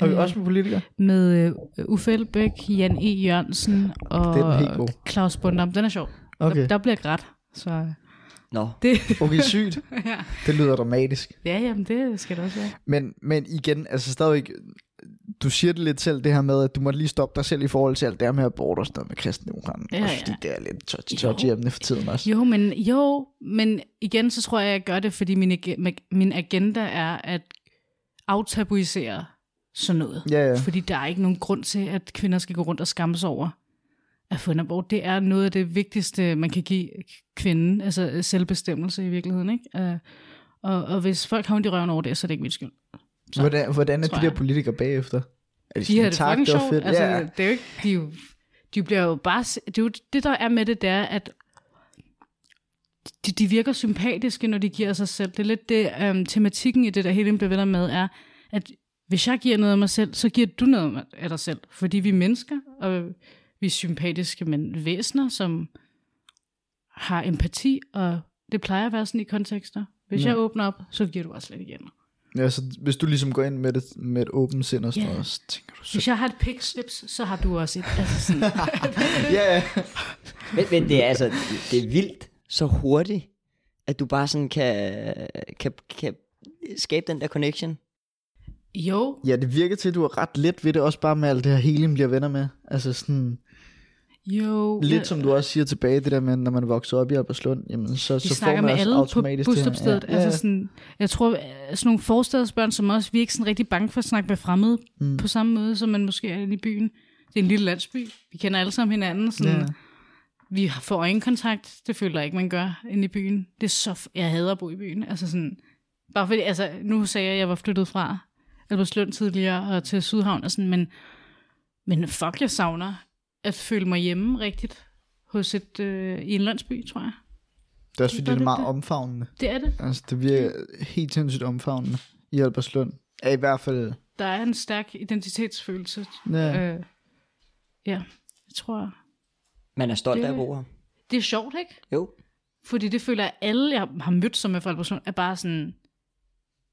Og vi
Øh,
også med politikere.
Med uh, Uffe Elbæk, Jan E. Jørgensen og
Den er.
Claus Bundam. Den er sjov.
Okay.
Der, der bliver grædt. Så
Nå,
det,
Okay, sygt.
ja.
Det lyder dramatisk.
ja, jamen det skal det også være.
Men, men igen, altså stadigvæk, du siger det lidt selv, det her med, at du må lige stoppe dig selv i forhold til alt det her med abort og sådan noget med kristendemokraten.
Ja,
også
ja.
fordi det er lidt touch, touchy emne for tiden også.
Jo, men, jo, men igen, så tror jeg, jeg gør det, fordi min, min agenda er at aftabuisere sådan noget.
Ja, ja.
Fordi der er ikke nogen grund til, at kvinder skal gå rundt og skamme sig over at få en abort, det er noget af det vigtigste, man kan give kvinden, altså selvbestemmelse i virkeligheden, ikke? Uh, og, og hvis folk har ondt i røven over det, så er det ikke min skyld. Så,
Hvordan, hvordan er de der politikere bagefter? Er
De har det
tak,
fucking sjovt.
fedt.
Altså,
ja.
det er jo ikke, de, er jo, de bliver jo bare, det er jo det, der er med det, der, at de, de virker sympatiske, når de giver sig selv. Det er lidt det, um, tematikken i det, der hele bliver med, er, at hvis jeg giver noget af mig selv, så giver du noget af dig selv. Fordi vi er mennesker, og vi er sympatiske men væsener, som har empati, og det plejer at være sådan i kontekster. Hvis
Ja.
jeg åbner op, så giver du også lidt igen.
Ja, så hvis du ligesom går ind med, det, med et åbent sind og sådan noget, så tænker du så...
Hvis jeg har et pig slips, så har du også et. Altså sådan,
ja, ja.
Men, men det er altså, det er vildt så hurtigt, at du bare sådan kan, kan, kan skabe den der connection.
jo,
ja, det virker til, at du er ret let ved det, også bare med alt det her helium bliver venner med. Altså sådan,
jo.
lidt som du også siger tilbage, det der med, når man vokser op i Alberslund, jamen så, så får man
med
også
alle på
automatisk her.
busstopstedet.
Ja, ja,
Altså sådan, jeg tror, øh, sådan nogle forstadsbørn som os, vi er ikke sådan rigtig bange for at snakke med fremmede mm. på samme måde, som man måske er i byen. Det er en lille landsby. Vi kender alle sammen hinanden. Sådan,
Ja.
Vi får øjenkontakt. Det føler jeg ikke, man gør inde i byen. Det er så... Jeg hader at bo i byen. Altså sådan, bare fordi, altså, nu sagde jeg, at jeg var flyttet fra Albertslund tidligere og til Sydhavn og sådan, men, men fuck, jeg savner at føle mig hjemme rigtigt hos et, øh, i en landsby, tror jeg.
Det er også fordi, det er meget
det?
omfavnende.
Det er det.
Altså, det virker helt sindssygt omfavnende i Alberslund. Ja, i hvert fald...
Der er en stærk identitetsfølelse.
Ja.
Øh, ja, jeg tror...
Man er stolt
Det-
af at bo her.
Det er sjovt, ikke?
Jo.
Fordi det føler jeg, alle, jeg har mødt, som er fra Albertslund, er bare sådan...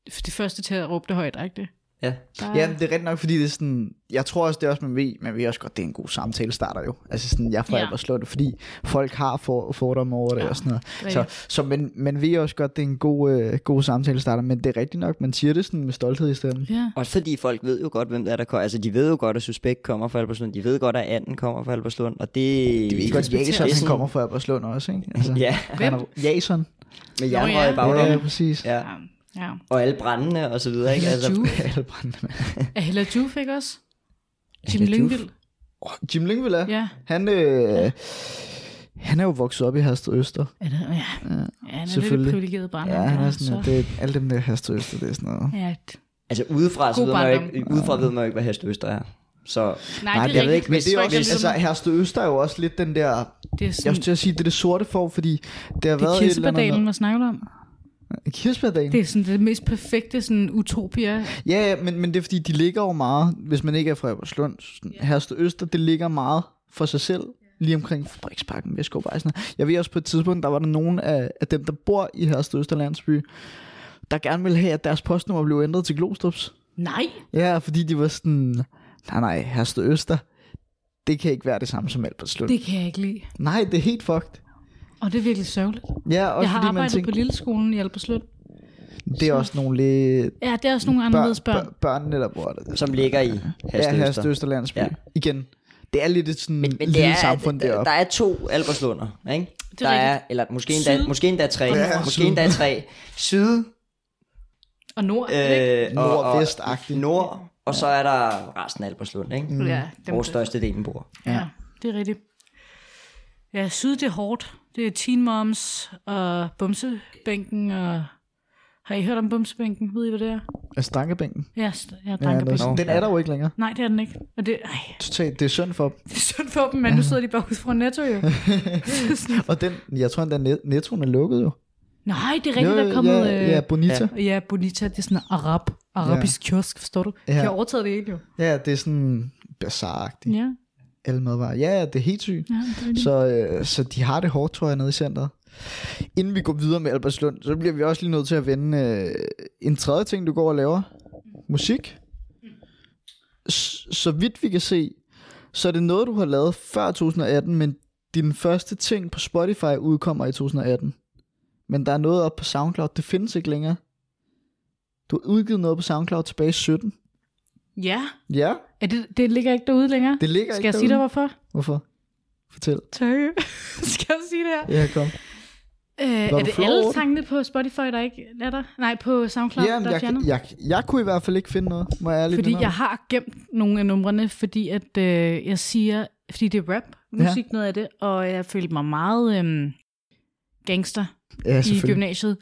Det første til at råbe det højt, ikke det?
Ja.
Der,
Ja, men det er rigtigt nok, fordi det er sådan, jeg tror også, det er også, man ved, man ved også godt, det er en god samtale starter jo. Altså sådan, jeg er fra
Ja.
ja. Albertslund, fordi folk har for, fordomme over det
Ja,
og sådan noget.
det
Så, så man, man ved også godt, det er en god, øh, god samtale starter, men det er rigtigt nok, man siger det sådan med stolthed i stemmen.
Ja,
Også fordi folk ved jo godt, hvem der er, der kommer. Altså, de ved jo godt, at Suspekt kommer fra Albertslund. De ved godt, at Anden kommer fra Albertslund. Og det...
Det er ikke godt,
respekterer
Jason,
det.
han kommer fra Albertslund også, ikke? Altså,
Ja,
er, Jason.
med jernrøg i bagdelen.
Ja, præcis.
Ja.
Ja, ja.
Og alle brændende og så videre, ikke? Altså.
Alle brændende.
Er Hella Juf ikke også? Jim? Lyngvild.
Oh, Jim Lyngvild er.
Ja.
Han, øh, han er jo vokset op i Hersted Øster.
Er det, ja. ja, han er lidt privilegeret barn.
Ja, han er sådan, så. det er, alle dem der Hersted Øster, det er sådan noget.
Ja,
altså udefra, så
God
ved man jo ikke, udefra ved man jo ikke, hvad Hestøster er. Så
nej,
Nej,
det
jeg
er
ved
rigtigt.
ikke,
Men
hvis-
det er også,
eksempel
altså Øster er jo også lidt den der,
det er
jeg
sådan,
skulle til at sige, det er det sorte for, fordi det har
det er
været et eller
Kirsebærdalen,
andet...
hvad snakker du om?
Kirsebærdalen?
Det er sådan det mest perfekte sådan utopia.
Ja, ja, men, men det er fordi, de ligger jo meget, hvis man ikke er fra Eberslund, yeah. Hersted Øster, det ligger meget for sig selv, lige omkring Fabriksparken, Vestgårdvej, sådan. Jeg ved også på et tidspunkt, der var der nogen af, af dem, der bor i Hersted Øster Landsby, der gerne ville have, at deres postnummer blev ændret til Glostrups.
Nej,
Ja, fordi de var sådan, nej nej, Hersted Øster, det kan ikke være det samme som Albertslund.
det kan jeg ikke lide.
Nej, det er helt fucked.
Og det er virkelig sørgeligt.
Ja, også
Jeg har
fordi man
arbejdet
tænker,
på Lilleskolen i Albertslund.
det er også nogle lidt
Ja, det er også nogle anderledes børn.
bør, børnene, der bor der.
som ligger i
Ja,
Hestøster.
Hersted Øster Landsby.
Ja.
Ja. Igen, det er lidt et sådan
Men, men det
lille
er,
samfund
der,
deroppe.
der er to Alberslunder, ikke?
Det
der
er
er,
rigtigt.
eller måske endda,
Syd
måske endda tre.
og
nord.
måske
Syd.
endda tre. Syd,
Og nord, øh, ikke?
Nord-
og, og
vest-agtigt.
Nord, og så er der resten af Alberslund, ikke? Mm.
Ja, dem,
Hvor størstedelen bor.
ja, det er rigtigt. Ja, syd det er hårdt. Det er Teen Moms og Bumsebænken og... Har I hørt om Bumsebænken? Ved I, hvad det er?
Er stankebænken?
Ja, st- ja
Ja,
Drankebænken.
er,
Nå.
den er der jo ikke længere.
Nej, det er den ikke. Og det, ej,
Totalt, det er synd for dem.
det er synd for dem, men nu sidder de bare ude fra Netto jo.
Og den, jeg tror endda, net- nettoen er lukket jo.
Nej, det er rigtigt, der er kommet...
ja, ja,
øh,
Bonita.
Ja, ja, Bonita, det er sådan en arab, arabisk ja. kiosk, forstår du? Ja.
Ja.
De har overtaget det hele jo.
Ja, det er sådan bazaar-agtigt.
Ja,
Alle madvarer. Ja, ja, det er helt sygt.
ja det er.
Så, øh, så de har det hårdt, tror jeg, nede i centret. Inden vi går videre med Albertslund, så bliver vi også lige nødt til at vende øh, en tredje ting, du går og laver. Musik. S- så vidt vi kan se, så er det noget, du har lavet før 2018, men din første ting på Spotify udkommer i 2018. Men der er noget op på SoundCloud, det findes ikke længere. Du har udgivet noget på SoundCloud tilbage i 17.
Ja,
Ja,
er det, det ligger ikke derude længere.
det ligger
Skal
ikke
jeg sige dig,
derude.
hvorfor?
Hvorfor? Fortæl.
Tak. Skal jeg sige det her?
Ja, kom.
Øh, er det alle sangene på Spotify, der ikke er der? Nej, på SoundCloud,
Jamen,
der er
jeg,
fjernet?
jeg, jeg kunne i hvert fald ikke finde noget, må jeg ærligt
Fordi jeg har gemt nogle af numrene, fordi at øh, jeg siger fordi det er rap musik, ja. noget af det, og jeg følte mig meget øhm, gangster
Ja,
i gymnasiet,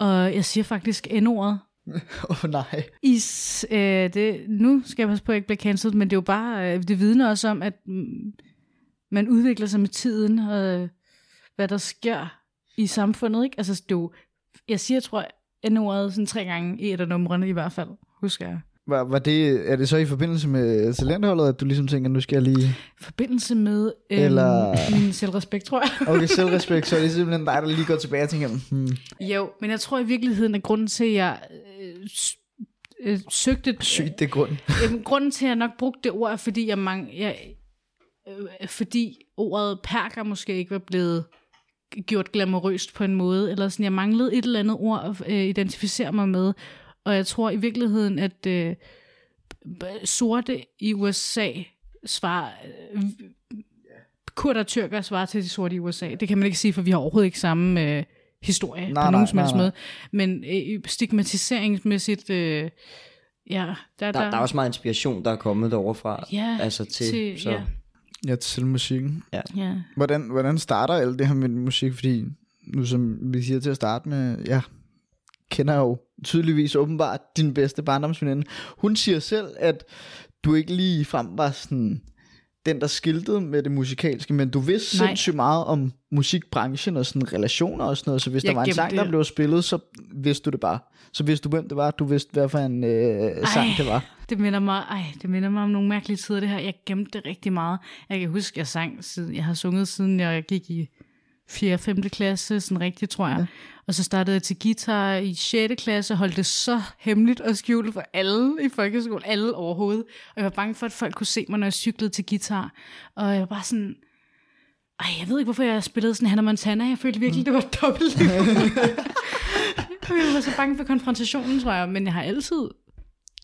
og jeg siger faktisk N-ordet.
Åh oh, nej.
I, s- øh, det, nu skal jeg passe på, at jeg ikke bliver cancelled, men det er jo bare, øh, det vidner også om, at mm, man udvikler sig med tiden, og øh, hvad der sker i samfundet, ikke? Altså, det er jo, jeg siger, jeg tror, N-ordet sådan tre gange i et af numrene i hvert fald, husker jeg.
Var, var det, er det så i forbindelse med talentholdet, at du ligesom tænker, nu skal jeg lige...
Forbindelse med øhm,
Eller-
min selvrespekt, tror jeg.
Okay, selvrespekt, så er det simpelthen dig, der lige går tilbage og tænker, hmm,
Jo, men jeg tror i virkeligheden, at grunden til, at jeg øh, øh, søgte...
sygt det er
grunden. Til, at jeg nok brugte det ord, er, fordi jeg, mang, jeg øh, fordi ordet perker måske ikke var blevet gjort glamourøst på en måde, eller sådan, jeg manglede et eller andet ord at øh, identificere mig med, og jeg tror i virkeligheden, at øh, sorte i USA svarer, øh, kurder og tyrker svarer til de sorte i USA. Det kan man ikke sige, for vi har overhovedet ikke samme øh, historie
Nej,
på
nej,
nogen som helst måde. Men øh, stigmatiseringsmæssigt, øh, ja, der,
Der, der er også meget inspiration, der er kommet derovre fra.
Ja,
altså til,
til,
så.
ja,
Ja, til musikken.
ja.
Hvordan, hvordan starter alt det her med musik? Fordi nu som vi siger til at starte med, ja, kender jo tydeligvis åbenbart din bedste barndomsveninde. Hun siger selv, at du ikke lige frem var sådan den, der skiltede med det musikalske, men du vidste
Nej.
sindssygt meget om musikbranchen og sådan relationer og sådan noget, så hvis
Jeg
der var en sang, der
det.
blev spillet, så vidste du det bare. Så vidste du, hvem det var, du vidste, hvad for en øh, sang det var.
Det minder, mig, ej, det minder mig om nogle mærkelige tider, det her. Jeg gemte det rigtig meget. Jeg kan huske, jeg sang, siden, jeg har sunget siden jeg gik i 4. og 5. klasse, sådan rigtigt, tror jeg. Ja. Og så startede jeg til guitar i 6. klasse, holdt det så hemmeligt og skjult for alle i folkeskolen, alle overhovedet. Og jeg var bange for, at folk kunne se mig, når jeg cyklede til guitar. Og jeg var bare sådan, ej, jeg ved ikke, hvorfor jeg spillede sådan Hannah Montana. Jeg følte virkelig, det var et dobbelt liv. jeg var så bange for konfrontationen, tror jeg. Men jeg har altid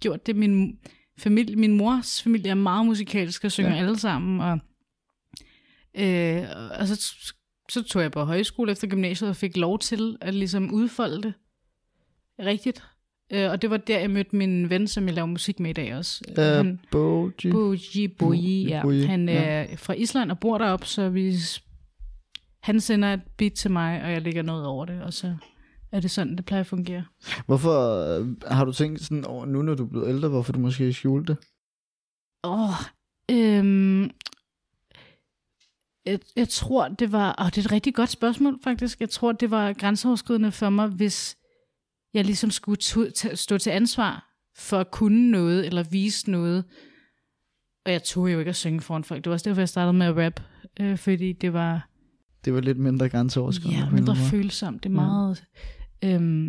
gjort det. Min, familie, min mors familie er meget musikalsk og synger ja. alle sammen. Og, øh, og så, så tog jeg på højskole efter gymnasiet og fik lov til at ligesom udfolde det rigtigt. Øh, og det var der, jeg mødte min ven, som jeg laver musik med i dag også.
Øh,
Han,
Boji.
Boji Boji, ja.
Boji,
Han
ja.
er fra Island og bor deroppe, så vi, han sender et beat til mig, og jeg lægger noget over det, og så er det sådan, det plejer at fungere.
Hvorfor øh, har du tænkt sådan over nu, når du er blevet ældre, hvorfor du måske skjulte det?
Åh, øhm, jeg, jeg tror, det var... Og det er et rigtig godt spørgsmål, faktisk. Jeg tror, det var grænseoverskridende for mig, hvis jeg ligesom skulle ta- stå til ansvar for at kunne noget, eller vise noget. Og jeg tog jo ikke at synge foran folk. Det var også derfor, jeg startede med at rap. Øh, fordi det var
Det var lidt mindre grænseoverskridende.
ja, mindre følsomt. Det er meget øhm,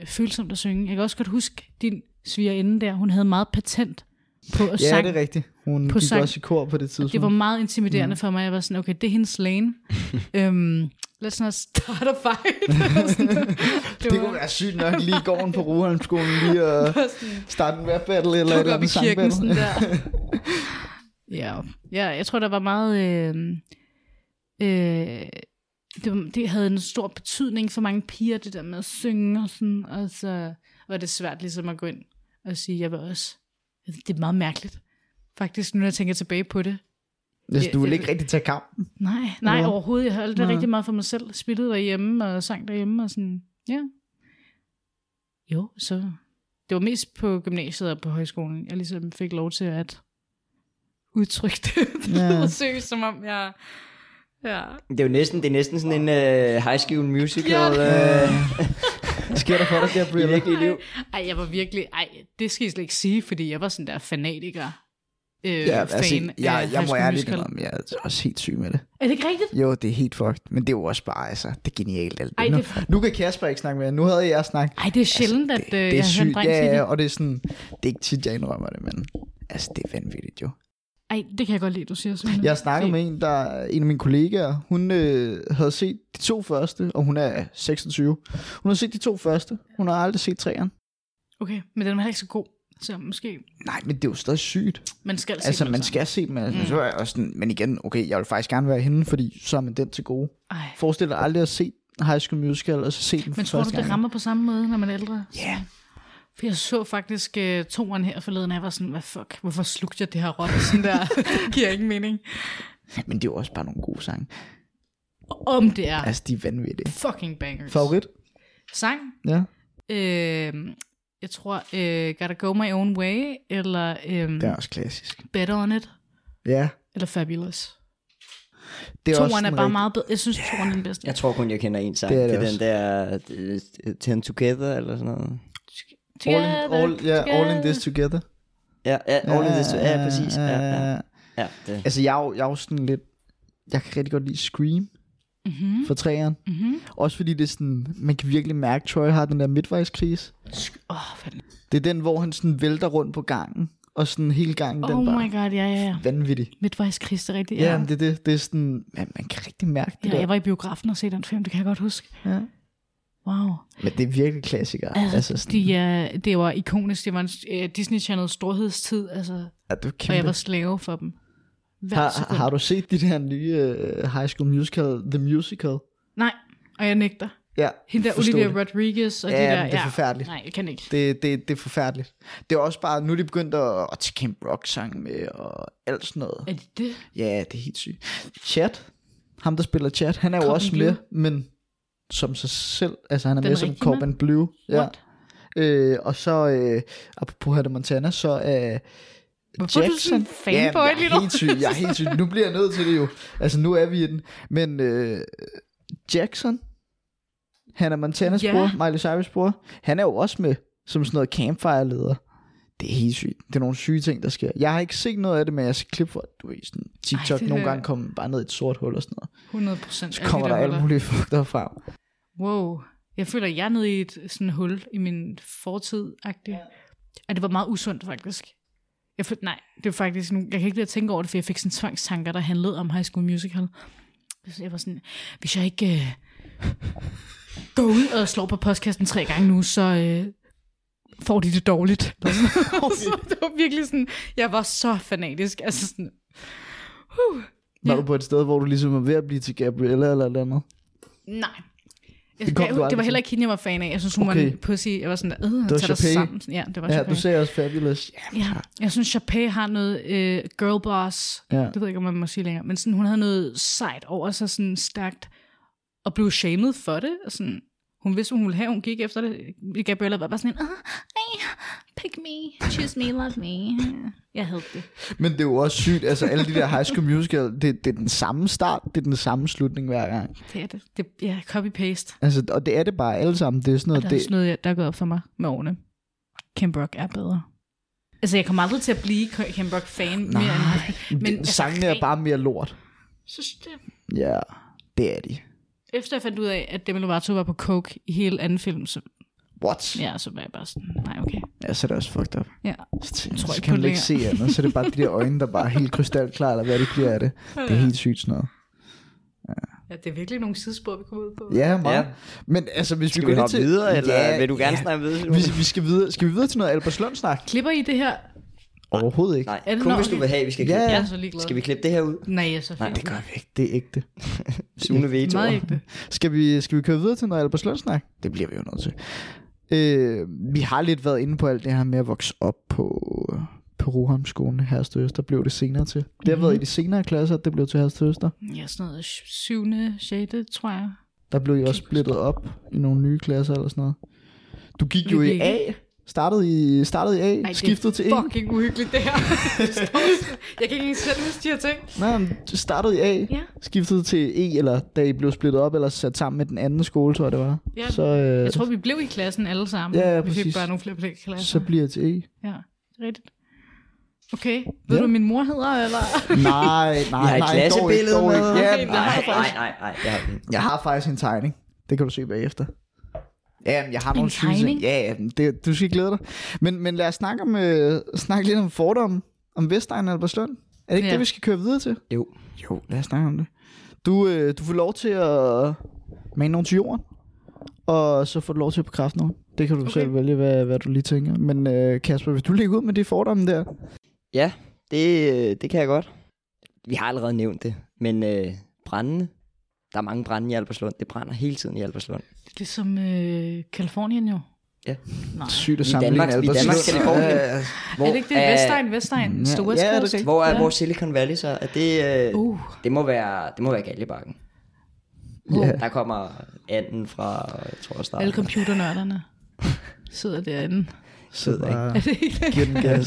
øh, følsomt at synge. Jeg kan også godt huske, din svigerinde der, hun havde meget patent på at
Ja,
sang.
det er rigtigt. Hun
på
gik
sang.
også i kor på det tidspunkt.
Det var meget intimiderende mm. for mig. Jeg var sådan, okay, det er hendes lane. øhm, let's not start a fight. Sådan. det,
det kunne være sygt nok lige i gården på Ruholmskolen lige at starte en rap battle eller et eller andet
kirken
sangbattle.
sådan der. ja. ja, jeg tror, der var meget... Øh, øh, det, var, det havde en stor betydning for mange piger, det der med at synge og sådan, og så var det svært ligesom at gå ind og sige, jeg vil også. Det er meget mærkeligt, faktisk, nu når jeg tænker tilbage på det.
Hvis
Ja,
du vil
det-
ikke rigtig tage kampen.
Nej, nej
Nå.
overhovedet. Jeg holdt det
Nå.
rigtig meget for mig selv. Spillede derhjemme og sang derhjemme og sådan, ja. Jo, så det var mest på gymnasiet og på højskolen, jeg ligesom fik lov til at udtrykke det. Det
Ja.
lyder seriøst, som om jeg... Ja.
Det er jo næsten, det er næsten sådan en uh, high school musical.
Ja.
Hvad sker der for dig,
i
Gabriella?
virkelige liv.
Ej, jeg var virkelig... Ej, det skal jeg slet ikke sige, fordi jeg var sådan der fanatiker. Øh,
Ja,
fan
altså, jeg, jeg
High
må ærligt indrømme, jeg er også helt syg med det.
Er det ikke rigtigt?
Jo, det er helt fucked, men det er jo også bare, altså, det er genialt alt det.
Ej,
nu,
det er-
nu kan Kasper ikke snakke mere, nu havde jeg snakket.
Ej, det er sjældent,
det,
at øh,
det er
jeg har hørt en
sygt,
dreng
ja, ja,
det.
og det er sådan, det er ikke tit, jeg indrømmer det, men altså, det er vanvittigt jo.
Ej, det kan jeg godt lide, du siger. Sådan
Jeg snakkede med en, der en af mine kollegaer, hun øh, havde set de to første, og hun er 26. Hun har set de to første, hun har aldrig set træerne.
Okay, men den var ikke så god. Så måske
Nej, men det er jo stadig sygt.
man skal se
Altså, man skal se dem, altså,
Mm.
så er også sådan, men igen, okay, jeg vil faktisk gerne være henne, fordi så er man den til gode.
Ej.
Forestil dig aldrig at se High School Musical, og så se den for
Men tror du, det rammer på samme måde, når man er ældre?
Ja.
For jeg så faktisk uh, toeren her forleden, og jeg var sådan, hvad fuck, hvorfor slugte jeg det her råt? Sådan der, det giver ingen mening.
Men det er jo også bare nogle gode sange.
Om det er
Altså, de er vanvittige.
fucking bangers.
Favorit?
Sang?
Ja.
Øh, jeg tror, uh, Gotta Go My Own Way, eller um,
Det er også klassisk.
Better On It,
Ja.
eller Fabulous.
Det er
Toeren
også
er bare
rigtig-
meget bedre. Jeg synes, toeren er den bedste.
Jeg tror kun, jeg kender en sang.
Det er
Det
det
er den der uh, Ten Together, eller sådan noget.
All in, all, ja, all in this together.
Ja, ja All in This Ja, præcis. Ja, ja, ja. det.
Altså, jeg er, jo, jeg er jo sådan lidt... Jeg kan rigtig godt lide Scream
Mm-hmm.
for træeren.
Mm-hmm.
Også fordi det er sådan... Man kan virkelig mærke, at Troy har den der midtvejskris.
Åh, oh, fanden.
Det er den, hvor han sådan vælter rundt på gangen. Og sådan hele gangen, den
Oh
bare
my god, ja, ja, ja.
vanvittig.
Midtvejskris, det er rigtigt.
Ja, men det, det, det er sådan... Man, man kan rigtig mærke det
ja,
der.
jeg var i biografen og se den film, det kan jeg godt huske.
Ja.
Wow.
Men det er virkelig klassikere.
Altså,
altså sådan,
de, uh, det var ikonisk. Det var en uh, Disney Channel storhedstid, altså,
ja, det
og jeg var slave for dem. Hver
Har,
sekund.
har du set de der nye uh, High School Musical, The Musical?
Nej, og jeg nægter.
Ja,
Hende der Olivia
det.
Rodriguez og
Ja,
de der.
det er forfærdeligt.
Nej, jeg kan ikke.
Det, det, det er forfærdeligt. Det er også bare, nu er de begyndt at, at tage Camp Rock sang med, og alt sådan noget.
Er det det?
Ja, det er helt sygt. Chat, ham der spiller Chat, han er jo
Corbin
også
Bleu.
med, men som sig selv. Altså han er
Den
med som Corbin Blue. Ja.
What?
Øh, og så, øh, apropos Hannah Montana, så er
Hvorfor er du sådan en fanboy
jeg
lige
er
nu?
helt syg, jeg er helt syg. Nu bliver jeg nødt til det jo. Altså nu er vi i den. Men øh, Jackson, Hannah Montanas
Ja.
bror, Miley Cyrus bror, han er jo også med som sådan noget campfire-leder. Det er helt sygt. Det er nogle syge ting, der sker. Jeg har ikke set noget af det, men jeg skal klippe for, at du ved, sådan TikTok
Ej,
nogle
hører-
gange kommer bare ned i et sort hul og sådan noget.
100 procent.
Så kommer der alt muligt fuck derfra.
Wow. Jeg føler, jeg er nede i et sådan hul i min fortid -agtig. Ja. Og det var meget usundt, faktisk. Jeg følte, nej, det var faktisk nu, jeg kan ikke lide at tænke over det, for jeg fik sådan tvangstanker, der handlede om High School Musical. Så jeg var sådan, hvis jeg ikke øh, går ud og slår på postkassen tre gange nu, så øh, får de det dårligt. så det var virkelig sådan, jeg var så fanatisk. Altså sådan, uh,
Var
Ja.
du på et sted, hvor du ligesom var ved at blive til Gabriella eller noget andet?
nej. Jeg,
Det kom
jeg, det var heller ikke hende, jeg var fan af. Jeg synes, hun
Okay.
var en pussy. Jeg var sådan, øh,
var
tag dig
Chapey.
sammen. Ja, det var
Ja,
Chapey.
du sagde også Fabulous. Ja,
Ja, jeg synes, Chapey har noget øh, girl boss.
Ja.
Det ved jeg ikke, om man må sige længere. Men sådan, hun havde noget sejt over sig, sådan stærkt. Og blev shamed for det. Og sådan, hun vidste, hun ville have. Hun gik efter det. Gabriella var bare sådan, en, uh, pick me, choose me, love me. Jeg havde det.
Men det er jo også sygt, altså alle de der High School Musical, det, det er den samme start, det er den samme slutning hver gang.
Det er det. det ja, copy-paste.
Altså, og det er det bare alle sammen. Det er sådan
Og
noget,
der er
det,
noget, der er gået op for mig med årene. Kim Brock er bedre. Altså, jeg kommer aldrig til at blive Kim Brock-fan mere end
Men
altså,
sangene er bare mere lort.
synes det.
Ja, det er de.
Efter jeg fandt ud af, at Demi Lovato var på coke i hele anden film, så,
What? Ja.
så var jeg bare sådan, nej, okay.
ja, så er det også fucked up.
Ja.
Så, tænker,
tror
så
ikke
kan
på
man ikke se andet, så er det bare de der øjne, der bare er helt krystalklare, eller hvad det bliver af det. Det er helt sygt sådan noget.
ja, det er virkelig nogle sidespor, vi kommer ud på.
Ja, meget.
Ja.
Men altså, hvis
Skal
vi
vi
går
hoppe
til...
videre, eller
ja,
vil du gerne
ja.
snakke videre?
Vi, vi skal videre. Skal vi videre til noget Albertslund-snak?
Klipper I det her?
Overhovedet ikke.
Nej,
Er det
kun
nok?
hvis du vil have, vi skal
Ja,
klippe.
ja.
Jeg er så ligeglad.
Skal vi klippe det her ud?
Nej, jeg er så
Nej.
Det gør vi ikke. Det er ægte.
Sune veto.
Meget ægte.
Skal vi, skal vi køre videre til noget Albertslund-snak? Det bliver vi jo nødt til. Øh, vi har lidt været inde på alt det her med at vokse op på, på Rohamskolen Herstø Øster. Blev det senere til. Det har
Mhm.
været i de senere klasser, at det blev til Herstø Øster.
Ja, sådan noget syvende, sjette, tror jeg.
Der blev I også splittet op i nogle nye klasser eller sådan noget. Du gik
Vi
jo i A. Startede i, startede i A,
Ej,
skiftede til
det
E.
er fucking uhyggeligt, det her. jeg kan ikke engang selv huske de her ting.
Nej, men du startede i A,
Ja.
skiftede til E, eller da I blev splittet op, eller sat sammen med den anden skole, tror jeg det var.
Ja,
så, øh,
Jeg tror, vi blev i klassen alle sammen.
Ja, ja,
vi fik
præcis.
bare nogle flere klasser.
så bliver jeg til E.
Ja, det er rigtigt. Okay, ved
Ja.
du, hvad min mor hedder, eller?
Nej, nej,
Vi har et
nej,
klassebillede
dog ikke, dog
med.
ikke. Ja,
Okay,
nej,
Nej, nej, nej, nej, det har vi ikke.
Jeg har faktisk en tegning. Det kan du se bagefter. Ja, jeg har
En
nogle
tegning?
Ja, det, du skal glæde dig. Men, men lad os snakke, om, øh, snakke lidt om fordomme om Vestegn og Albertslund. Er det ikke
Ja.
det, vi skal køre videre til?
Jo.
Jo, lad os snakke om det. Du, øh, du får lov til at mane nogen til jorden, og så får du lov til at bekræfte nogen. Det kan du
Okay.
selv vælge, hvad, hvad du lige tænker. Men øh, Kasper, hvis du lægger ud med de fordomme der.
Ja, det, øh, det kan jeg godt. Vi har allerede nævnt det, men øh, brændende. Der er mange brænde i Alberslund. Det brænder hele tiden i Alberslund.
Det er som øh, Kalifornien jo. Nej.
Sygt at
I Danmark- i. Danmark, Californien.
Ja, ja.
Hvor
er det ikke det?
er-
Vestegn, Vestegn,
Ja,
ja, West
ja, det er
Coast?
Hvor er
Ja.
vores Silicon Valley så? Er det, øh,
Uh,
det må være, det må være Galjebakken.
Ja.
Der kommer anden fra, jeg tror, starten.
alle computernørderne sidder derinde.
Så bare
Er det ikke det?
giver den gas.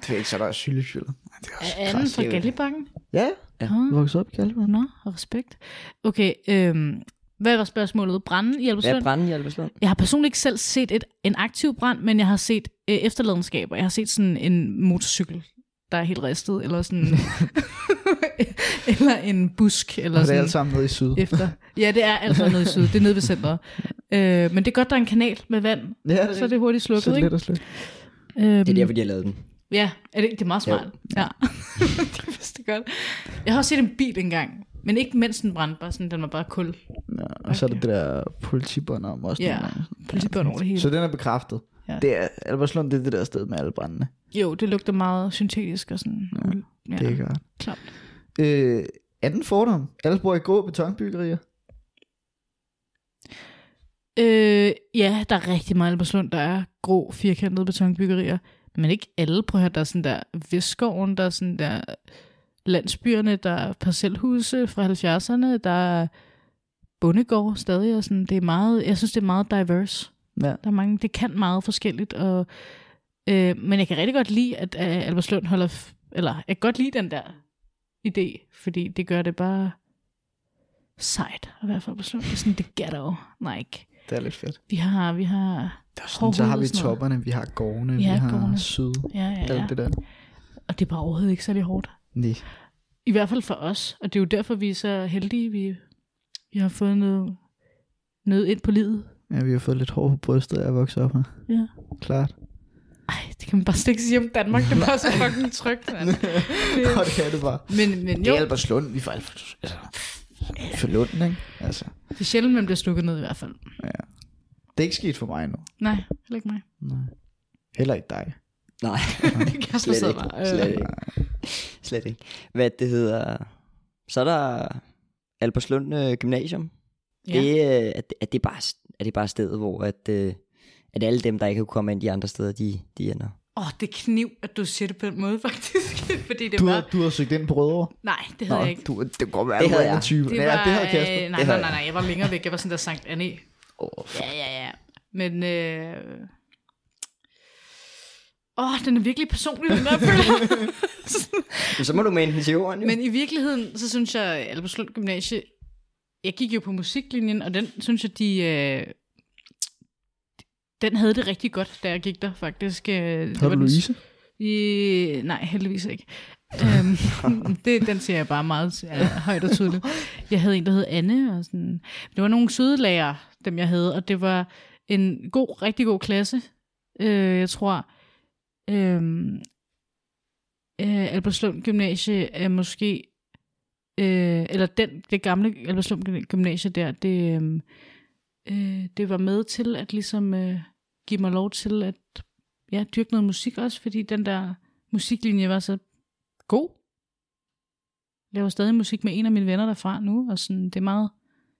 det er ikke så der er sylefyldt. Det er også
Er anden fra. Galjebakken?
Ja,
Ja.
du voksede op i Galvand.
Nå, respekt. Okay, øhm, hvad var spørgsmålet? Branden i Albertslund?
er branden i Albertslund?
Jeg har personligt ikke selv set et, en aktiv brand, men jeg har set øh, efterladenskaber. Jeg har set sådan en motorcykel, der er helt ristet, eller sådan... eller en busk, eller
Og det er
sådan
alt sammen nede i syd.
efter. Ja, det er alt sammen nede i syd. Det er nede ved centret. Øh, men det er godt, der er en kanal med vand,
Ja, det er,
så er det hurtigt
så
slukket,
er det
ikke?
at slukke.
Øhm,
Det er derfor, de har lavet den.
Ja, er det, det er meget smart. Ja, det vidste jeg godt. Jeg har også set en bil engang, men ikke mens den brændte, bare sådan, den var bare kul.
Ja, og så er det det der politibånd om også.
Ja, politibånd over det hele.
Så den er bekræftet.
Ja.
Det er, Albertslund, det er det der sted med alle brændene.
Jo, det lugter meget syntetisk og sådan. Ja, ja
Det er godt.
klart.
Øh, anden fordom. Alle bor i grå betonbyggerier.
Øh, ja, der er rigtig meget Albertslund, der er grå, firkantede betonbyggerier. Men ikke alle. Prøv at høre, der er sådan der Vestskoven, der er sådan der landsbyerne, der er parcelhuse fra 70'erne, der er bondegård stadig. Og sådan. Det er meget, jeg synes, det er meget diverse.
Ja.
Der er mange, det kan meget forskelligt. Og, øh, men jeg kan rigtig godt lide, at øh, Albertslund holder... F- eller jeg kan godt lide den der idé, fordi det gør det bare sejt at være fra Albertslund. Det er sådan det ghetto. Nej, ikke.
Det er lidt fedt.
Vi har, vi har,
Der er sådan, så har vi topperne, vi har gårdene,
Ja,
vi har
gårdene.
syd.
ja, ja, ja.
Alt det der.
Og det er bare overhovedet ikke særlig hårdt.
Nej.
I hvert fald for os. Og det er jo derfor, vi er så heldige. Vi, vi har fået noget, noget ind på livet.
Ja, vi har fået lidt hår på brystet af at vokse op her.
Ja.
Klart.
Ej, det kan man bare slet ikke sige om Danmark. Det er bare så fucking trygt, mand. Det,
Og det kan det bare.
men, men
Det
jo,
er Albertslund, vi får alt for, altså, for Lunden, ikke? Altså,
det er sjældent, man bliver slukket ned i hvert fald.
det er ikke sket for mig endnu.
Nej, heller ikke mig.
Nej. Heller ikke dig.
Nej,
Kasper
slet
sidder
ikke.
bare.
Slet
Øh,
ikke. Slet ikke. Hvad det hedder... Så er der Albertslund øh, Gymnasium.
ja.
Det, øh, er, er, det bare, er det bare stedet, hvor at, øh, at alle dem, der ikke kunne komme ind de andre steder, de, de ender.
Åh, oh, det er kniv, at du siger det på den måde, faktisk. Fordi det
Du
var...
har, du har søgt ind på Rødovre?
Nej, det havde jeg ikke.
Du, det godt være,
Det havde jeg.
type.
Det
ja,
var,
det havde Kasper.
øh, nej, nej, nej,
jeg.
nej, jeg var længere væk. Jeg var sådan der Sankt Anne.
Oh,
Ja, ja, ja. Men, øh... Åh, den er virkelig personlig, den der.
Men så må du mene den til jorden, jo.
Men i virkeligheden, så synes jeg, at Albertslund Gymnasie, jeg gik jo på musiklinjen, og den synes jeg, de... Øh... Den havde det rigtig godt, da jeg gik der, faktisk. Øh, var
du
den-
Louise?
I, nej, heldigvis ikke. øhm, det, den siger jeg bare meget ja, højt og tydeligt. Jeg havde en, der hed Anne. Og sådan. Det var nogle søde lærere, dem jeg havde, og det var en god, rigtig god klasse. Øh, jeg tror, øh, øh, Albertslund Gymnasie er måske, øh, eller den, det gamle Albertslund Gymnasie der, det, øh, øh, det var med til at ligesom øh, give mig lov til at ja, dyrke noget musik også, fordi den der musiklinje var så god. Jeg laver stadig musik med en af mine venner derfra nu, og sådan, det er meget,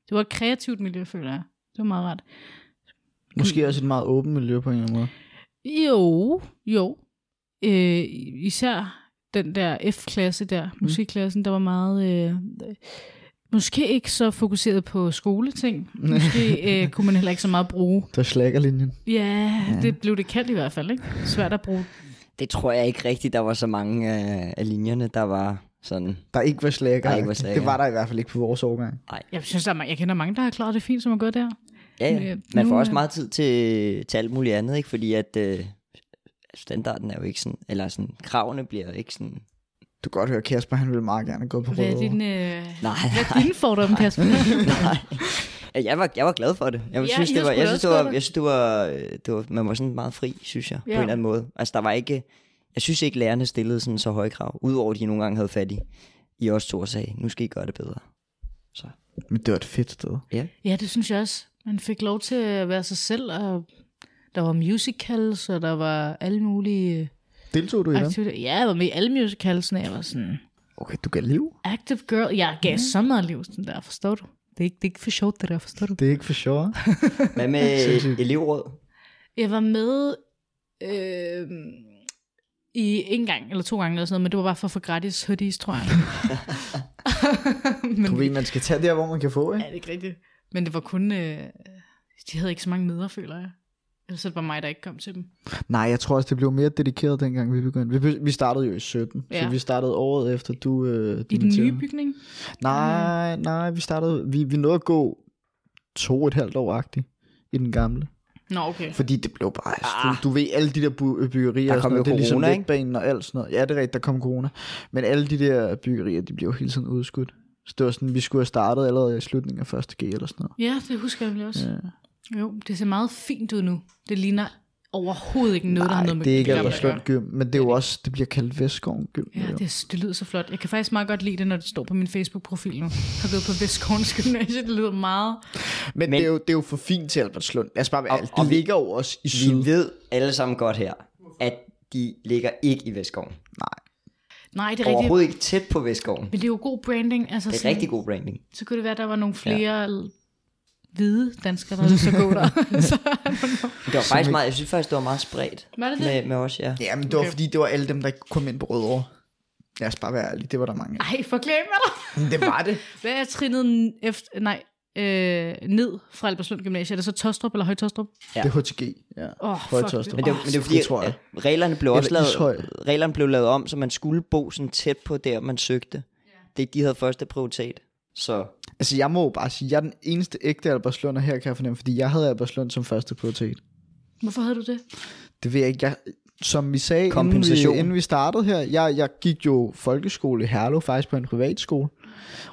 det var et kreativt miljø, føler jeg. Det var meget rart.
Måske også et meget åbent miljø på en eller anden måde.
Jo, jo. Øh, især den der F-klasse der,
Mm.
musikklassen, der var meget... Øh, måske ikke så fokuseret på skoleting. Måske øh, kunne man heller ikke så meget bruge.
Der er slækkerlinjen.
Ja, det blev det kaldt i hvert fald, ikke? Svært at bruge.
Det tror jeg ikke rigtigt, der var så mange af, af linjerne, der var sådan...
Der ikke var slækker.
Der ikke var slækker.
Det var der i hvert fald ikke på vores årgang.
Jeg synes, der er, jeg kender mange, der har klaret det fint, som har gået der.
Ja, ja.
øh,
Man får også meget tid til, til alt muligt andet, ikke? Fordi at øh, standarden er jo ikke sådan... Eller sådan, kravene bliver ikke sådan...
Du kan godt høre, Kasper, han ville meget gerne gå på
Hvad er din, øh,
Nej,
hvad er dine fordomme, Kasper?
Nej. Ja, Jeg var, jeg var glad for det. Jeg
Ja,
synes, det var, jeg synes, det var, jeg synes, det var, det var, man var sådan meget fri, synes jeg, ja. på en eller anden måde. Altså, der var ikke, jeg synes ikke, lærerne stillede sådan så høje krav, udover at de nogle gange havde fat i, i os to og sagde, nu skal I gøre det bedre. Så,
Men det var et fedt sted.
ja.
ja, det synes jeg også. Man fik lov til at være sig selv, og der var musicals, og der var alle mulige
Deltog du i dem?
aktiviteter. Ja, jeg var med i alle musicalsene. Jeg var sådan,
Okay, du gav liv.
active girl. Jeg gav så meget liv, sådan der, forstår du? Det er ikke, det er ikke for sjovt, det der, forstår du?
Det er ikke for sjovt.
Hvad med
Sindssygt.
elevråd?
Jeg var med øh, i en gang eller to gange eller sådan noget, men det var bare for at få gratis hoodies, tror jeg. men,
Du ved, man skal tage der, hvor man kan få,
Ja,
ikke?
det er ikke rigtigt. Men det var kun... Øh, de havde ikke så mange møder, føler jeg. Ellers var det bare mig, der ikke kom til dem.
Nej, jeg tror også, det blev mere dedikeret, dengang vi begyndte. Vi, vi startede jo i 17, ja. Så vi startede året efter, du øh,
I den nye bygning?
Nej, nej, vi startede, vi, vi nåede at gå to og et halvt år-agtigt i den gamle.
Nå, okay.
Fordi det blev bare,
Ah.
du, du ved, alle de der byggerier,
Der
og
kom
sådan noget,
jo
det er ligesom
corona, ikke?
og alt sådan noget. Ja, det er rigtigt, der kom corona. Men alle de der byggerier, de blev jo hele tiden udskudt. Så det var sådan, vi skulle have startet allerede i slutningen af 1. G eller sådan noget.
Ja, det husker jeg også.
Ja.
Jo, det ser meget fint ud nu. Det ligner overhovedet ikke noget, der har
Nej,
noget med
det er ikke Albertslund. Gym, men det er jo også, det bliver kaldt Vestskoven Gym.
Ja,
jo.
det, det lyder så flot. Jeg kan faktisk meget godt lide det, når det står på min Facebook-profil nu. Jeg har gået på Vestskovens Gymnasie. Det lyder meget...
Men,
Men-
det, er jo, det er jo for fint til Albertslund. Lad os bare være
Og- og
Det
vi-
ligger jo også i syd.
Vi ved alle sammen godt her, at de ligger ikke i Vestskoven.
Nej, det er rigtigt.
Overhovedet ikke tæt på Vestskoven.
Men det er jo god branding. Altså
Det er
sådan,
rigtig god branding.
Så kunne det være, at der var nogle flere ja. hvide danskere, der at gå der. så,
Det var faktisk meget, jeg synes faktisk, det var meget spredt
var det det?
med, med os, ja.
Ja, men det var
Okay.
fordi, det var alle dem, der ikke kom ind på Rødovre. Lad os bare være ærlige, det var der mange af.
Ej, forklæm mig dig.
Men det var det.
Hvad er trinnet efter, nej, øh, ned fra Albertslund Gymnasium? Er det så Tostrup eller Højtostrup?
Ja.
Det er HTG, ja.
Åh,
Højtostrup.
Men det, oh, men det var fordi,
det tror jeg.
reglerne blev også
Ishøj.
lavet, reglerne blev lavet om, så man skulle bo sådan tæt på der, man søgte. Det, de havde første prioritet. Så
Altså, jeg må bare sige, jeg er den eneste ægte Albertslunder her, kan jeg fornemme, fordi jeg havde Albertslund som første prioritet.
Hvorfor havde du det?
Det ved jeg ikke. Jeg, som vi sagde, inden vi, inden vi startede her, jeg, jeg gik jo folkeskole i Herlev, faktisk på en privatskole.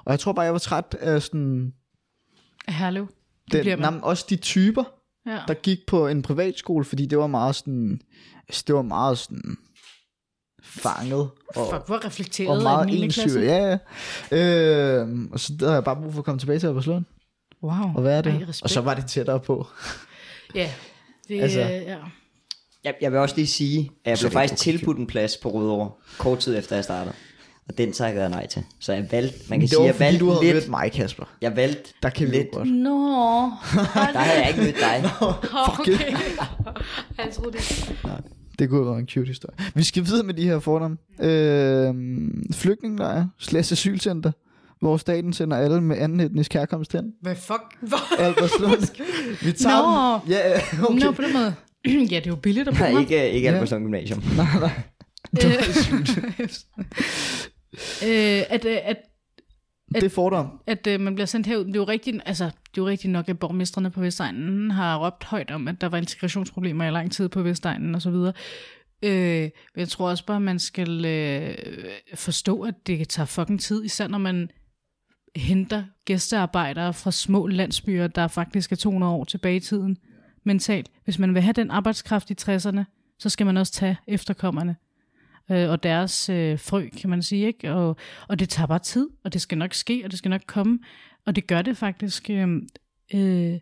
Og jeg tror bare, jeg var træt af sådan...
Herlev. Det bliver
Den,
man.
nej, også de typer,
Ja.
der gik på en privatskole, fordi det var meget sådan... Altså, det var meget sådan fanget. Og,
Fuck, hvor reflekteret
og meget
i den 9. klasse.
Ja, ja. Øh, og så der havde jeg bare brug for at komme tilbage til Albertslund
Wow.
og være det.
Ej,
og så var det tættere på.
Ja, det
Altså.
ja.
jeg, jeg vil også lige sige, at jeg
Så
blev
er
faktisk
okay.
tilbudt en plads på Rødovre, kort tid efter jeg startede. Og den takkede jeg nej til. Så jeg valgte, man kan
det
sige,
var
jeg valgte
du
lidt,
mødt mig, Kasper.
jeg valgte
Der kan vi
lidt,
godt.
Nå.
der havde jeg ikke mødt dig.
okay. Jeg troede det.
Det kunne have været en cute historie. Vi skal videre med de her fordomme. Øh, flygtningelejre, slash asylcenter, hvor staten sender alle med anden etnisk herkomst hen.
Hvad fuck?
Albertslund. Vi tager
Nå.
Ja, ja, okay.
Nå, på den måde. ja, det er jo billigt at bo
Nej, ikke, ikke
Ja.
Albertslund Gymnasium.
Nej, nej.
Øh, øh, at, øh, at,
Det er fordom.
at øh, man bliver sendt herud. Det er jo rigtigt, altså, det er jo rigtigt nok, at borgmestrene på Vestegnen har råbt højt om, at der var integrationsproblemer i lang tid på Vestegnen og så videre. Øh, men jeg tror også bare, at man skal øh, forstå, at det tager fucking tid, især når man henter gæstearbejdere fra små landsbyer, der faktisk er 200 år tilbage i tiden mentalt. Hvis man vil have den arbejdskraft i 60'erne, så skal man også tage efterkommerne øh, og deres øh, frø, kan man sige. Ikke? Og, og det tager bare tid, og det skal nok ske, og det skal nok komme. Og det gør det faktisk. Øh, øh,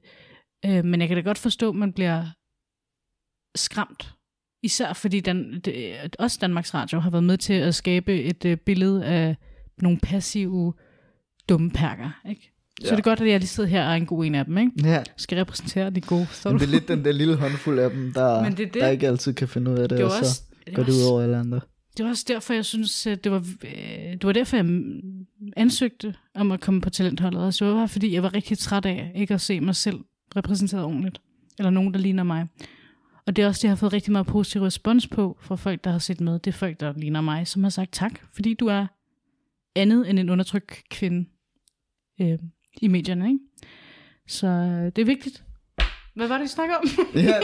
øh, men jeg kan da godt forstå, at man bliver skræmt. Især fordi den, det, også Danmarks Radio har været med til at skabe et øh, billede af nogle passive, dumme perker. Ikke? Så
Ja.
er det godt, at jeg lige sidder her og er en god en af dem. Ikke?
Ja,
Skal repræsentere de gode. Så
men det er lidt den der lille håndfuld af dem, der,
Men det er det.
der ikke altid kan finde ud af det,
det
og så
også, det
går
var
det ud over alle andre
det var også derfor, jeg synes, at det var, øh, det var derfor, jeg ansøgte om at komme på talentholdet. Altså, det var fordi jeg var rigtig træt af ikke at se mig selv repræsenteret ordentligt. Eller nogen, der ligner mig. Og det er også det, jeg har fået rigtig meget positiv respons på fra folk, der har set med. Det er folk, der ligner mig, som har sagt tak, fordi du er andet end en undertrykt kvinde øh, i medierne. Ikke? Så øh, det er vigtigt. Hvad var det, vi snakker om?
Ja,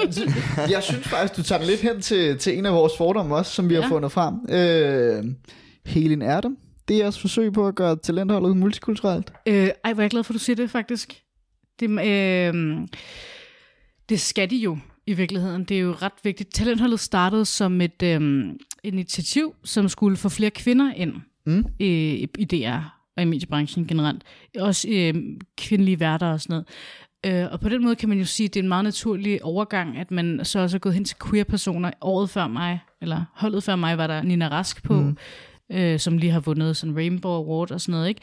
jeg synes faktisk, du tager den lidt hen til, til en af vores fordomme også, som vi ja. har fundet frem. Øh, Helin Erdem. Det er jeres forsøg på at gøre talentholdet multikulturelt.
Øh, ej, hvor er jeg glad for, at du siger det, faktisk. Det, øh, det skal de jo i virkeligheden. Det er jo ret vigtigt. Talentholdet startede som et øh, initiativ, som skulle få flere kvinder ind
Mm.
i, i DR og i mediebranchen generelt. Også øh, kvindelige værter og sådan noget. Øh, og på den måde kan man jo sige, at det er en meget naturlig overgang, at man så også er gået hen til queer-personer. Året før mig, eller holdet før mig, var der Nina Rask på, mm. øh, som lige har vundet sådan Rainbow Award og sådan noget. Ikke?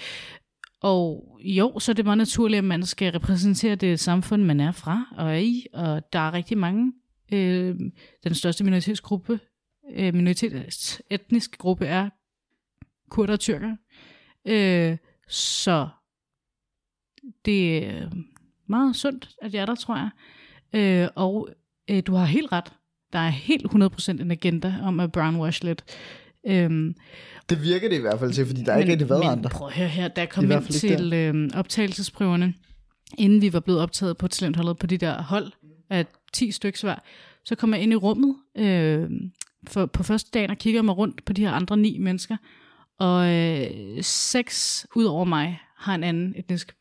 Og jo, så er det meget naturligt, at man skal repræsentere det samfund, man er fra og er i. Og der er rigtig mange Øh, den største minoritetsgruppe, øh, minoritets etnisk gruppe er kurder og tyrker. Øh, så det er meget sundt, at jeg er der, tror jeg. Øh, og øh, du har helt ret. Der er helt 100% en agenda om at brownwash lidt. Øhm,
Det virker det i hvert fald til, fordi der er ikke rigtig været
men
andre.
prøv at høre her, da jeg kom ind til øh, optagelsesprøverne, inden vi var blevet optaget på talentholdet på de der hold af 10 stykker hver, så kom jeg ind i rummet øh, for, på første dagen og kigger mig rundt på de her andre ni mennesker, og øh, seks ud over mig har en anden etnisk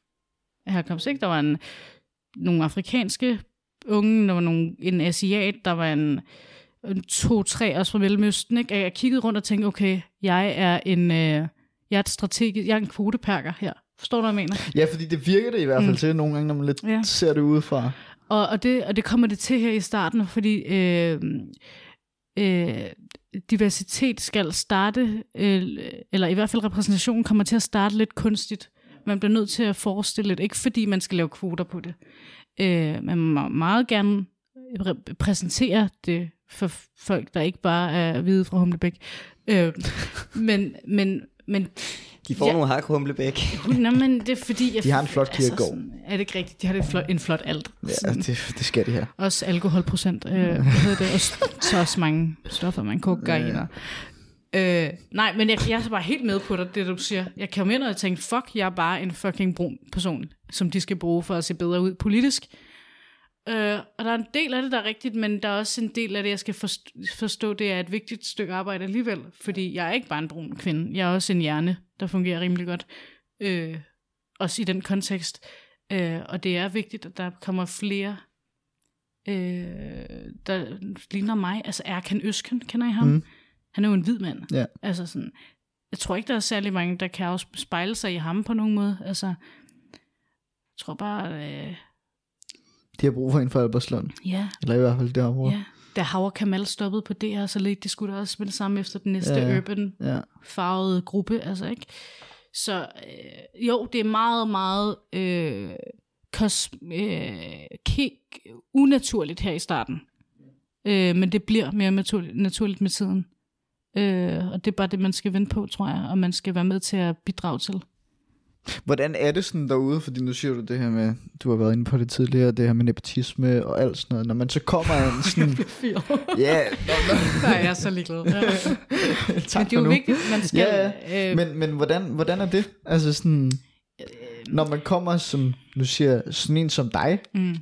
herkomst. Ikke? Der var en, nogle afrikanske unge, der var nogle, en asiat, der var en, en to-tre også fra Mellemøsten. Ikke? Jeg kiggede rundt og tænkte, okay, jeg er en, øh, jeg er et strategisk, jeg er en kvoteperker her. Forstår du, hvad jeg mener?
Ja, fordi det virker det i hvert fald
Mm.
til nogle gange, når man lidt
Ja.
ser det udefra.
Og, og, det, og det kommer det til her i starten, fordi øh, øh, diversitet skal starte, øh, eller i hvert fald repræsentationen kommer til at starte lidt kunstigt. Man bliver nødt til at forestille lidt, ikke fordi man skal lave kvoter på det. Øh, man må meget gerne præsentere det for folk, der ikke bare er hvide fra Humlebæk. Øh, men, men, men
De får
Ja.
nogle hak humlebæk.
Nå, men det er fordi... Jeg,
De har en flot kirkegård.
sådan, er det ikke rigtigt? De har det flot, en flot alt.
Ja, det, det skal det her.
Også alkoholprocent. Øh, hvad hedder det? Og så også mange stoffer, man kokain og... Øh, nej, men jeg, jeg er så bare helt med på dig, det du siger. Jeg kan jo ind og tænke, fuck, jeg er bare en fucking brun person, som de skal bruge for at se bedre ud politisk. Øh, og der er en del af det, der er rigtigt, men der er også en del af det, jeg skal forstå, forstå, det er et vigtigt stykke arbejde alligevel. Fordi jeg er ikke bare en brun kvinde, jeg er også en hjerne, der fungerer rimelig godt. Øh, også i den kontekst. Øh, og det er vigtigt, at der kommer flere, øh, der ligner mig. Altså Erkan Øsken, kender I ham?
Mm.
Han er jo en hvid mand.
Ja.
Altså sådan, jeg tror ikke, der er særlig mange, der kan også spejle sig i ham på nogen måde. Altså, jeg tror bare, øh,
De har brug for en for Albertslund.
ja,
Eller i hvert fald det område.
ja. Da Hauer Kamal stoppede på DR, så lidt de skulle da også spille sammen efter den næste
Ja, ja.
urban
Ja.
farvede gruppe, altså ikke? Så øh, jo, det er meget, meget øh, kos, øh, kig, unaturligt her i starten. Øh, men det bliver mere naturligt, naturligt med tiden. Øh, og det er bare det, man skal vente på, tror jeg, og man skal være med til at bidrage til.
Hvordan er det sådan derude? Fordi nu siger du det her med, du har været inde på det tidligere, det her med nepotisme og alt sådan noget. Når man så kommer en sådan... ja, nå.
Nej, jeg er så ligeglad. Ja.
tak
Men det er jo
nu.
vigtigt, man skal...
Ja,
øh,
Men, men hvordan, hvordan er det? Altså sådan, når man kommer som, nu siger sådan en som dig,
mm.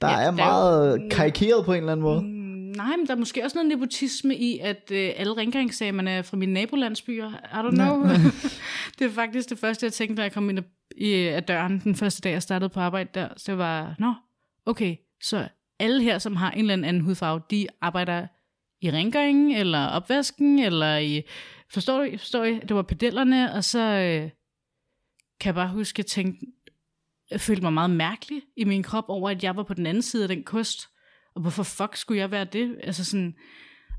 der
Ja,
er
der er
meget
jo-
karikeret på en eller anden måde.
Mm, Nej, men der er måske også noget nepotisme i, at øh, alle rengøringssagerne er fra mine nabolandsbyer. I don't know. det er faktisk det første, jeg tænkte, da jeg kom ind af døren den første dag, jeg startede på arbejde der. Så det var, nå, okay, så alle her, som har en eller anden hudfarve, de arbejder i rengøringen, eller opvasken, eller i... Forstår du? Forstår I? Det var pedellerne, og så øh, kan jeg bare huske, at jeg tænkte, jeg følte mig meget mærkelig i min krop over, at jeg var på den anden side af den kost. Og hvorfor fuck skulle jeg være det? Altså sådan,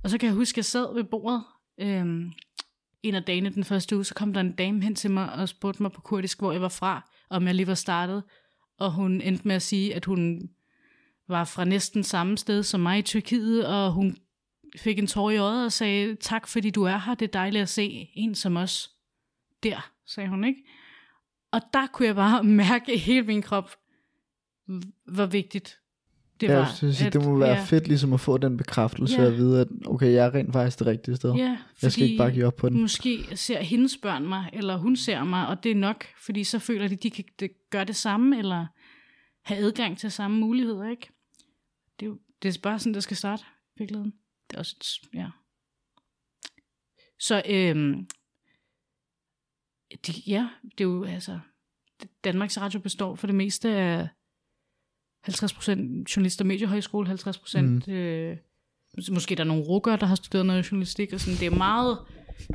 og så kan jeg huske, at jeg sad ved bordet øhm, en af dagene den første uge, så kom der en dame hen til mig og spurgte mig på kurdisk, hvor jeg var fra, om jeg lige var startet. Og hun endte med at sige, at hun var fra næsten samme sted som mig i Tyrkiet, og hun fik en tår i øjet og sagde, tak fordi du er her, det er dejligt at se en som os. Der, sagde hun, ikke? Og der kunne jeg bare mærke i hele min krop, hvor vigtigt det
ja,
var.
jeg sige,
at-
det må være
ja,
fedt ligesom at få den bekræftelse
Ja.
at vide, at okay, jeg er rent faktisk det rigtige sted.
Ja,
jeg skal ikke bare give op på den.
Måske ser hendes børn mig, eller hun ser mig, og det er nok, fordi så føler de, de kan gøre det samme, eller have adgang til samme muligheder, ikke? Det er, jo, det er bare sådan, det skal starte, i virkeligheden. Det er også, et- ja. Så, øhm, de, ja, det er jo, altså, Danmarks Radio består for det meste af 50% journalister og mediehøjskole, 50% mm. øh, måske der er nogle rukker, der har studeret noget journalistik, og sådan, det er meget,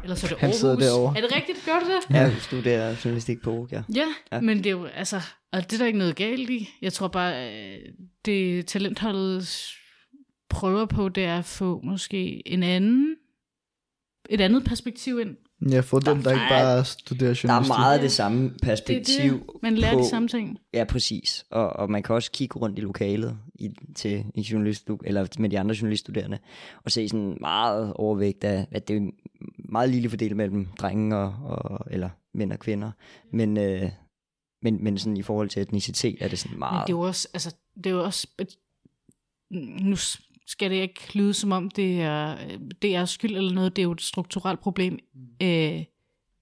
eller så er det
Han
Aarhus.
derovre.
Er det rigtigt? Gør du det?
Ja, jeg studerer journalistik på ja.
Ja,
Ja.
ja, men det er jo, altså, og det er der ikke noget galt i. Jeg tror bare, øh, det talentholdet prøver på, det er at få måske en anden, et andet perspektiv ind.
Ja, for dem, der ikke
er-
bare studerer
Der er
journalistik.
meget det samme perspektiv.
Det er det. Man lærer
på,
de samme ting.
Ja, præcis. Og, og man kan også kigge rundt i lokalet i, til en journalist, eller med de andre journaliststuderende, og se sådan meget overvægt af, at det er meget lille fordelt mellem drenge og, og, eller mænd og kvinder. Men, øh, men, men sådan i forhold til etnicitet er det sådan
Men
meget...
det er jo også, altså, det er jo også, nu skal det ikke lyde som om, det er, det er skyld eller noget, det er jo et strukturelt problem øh,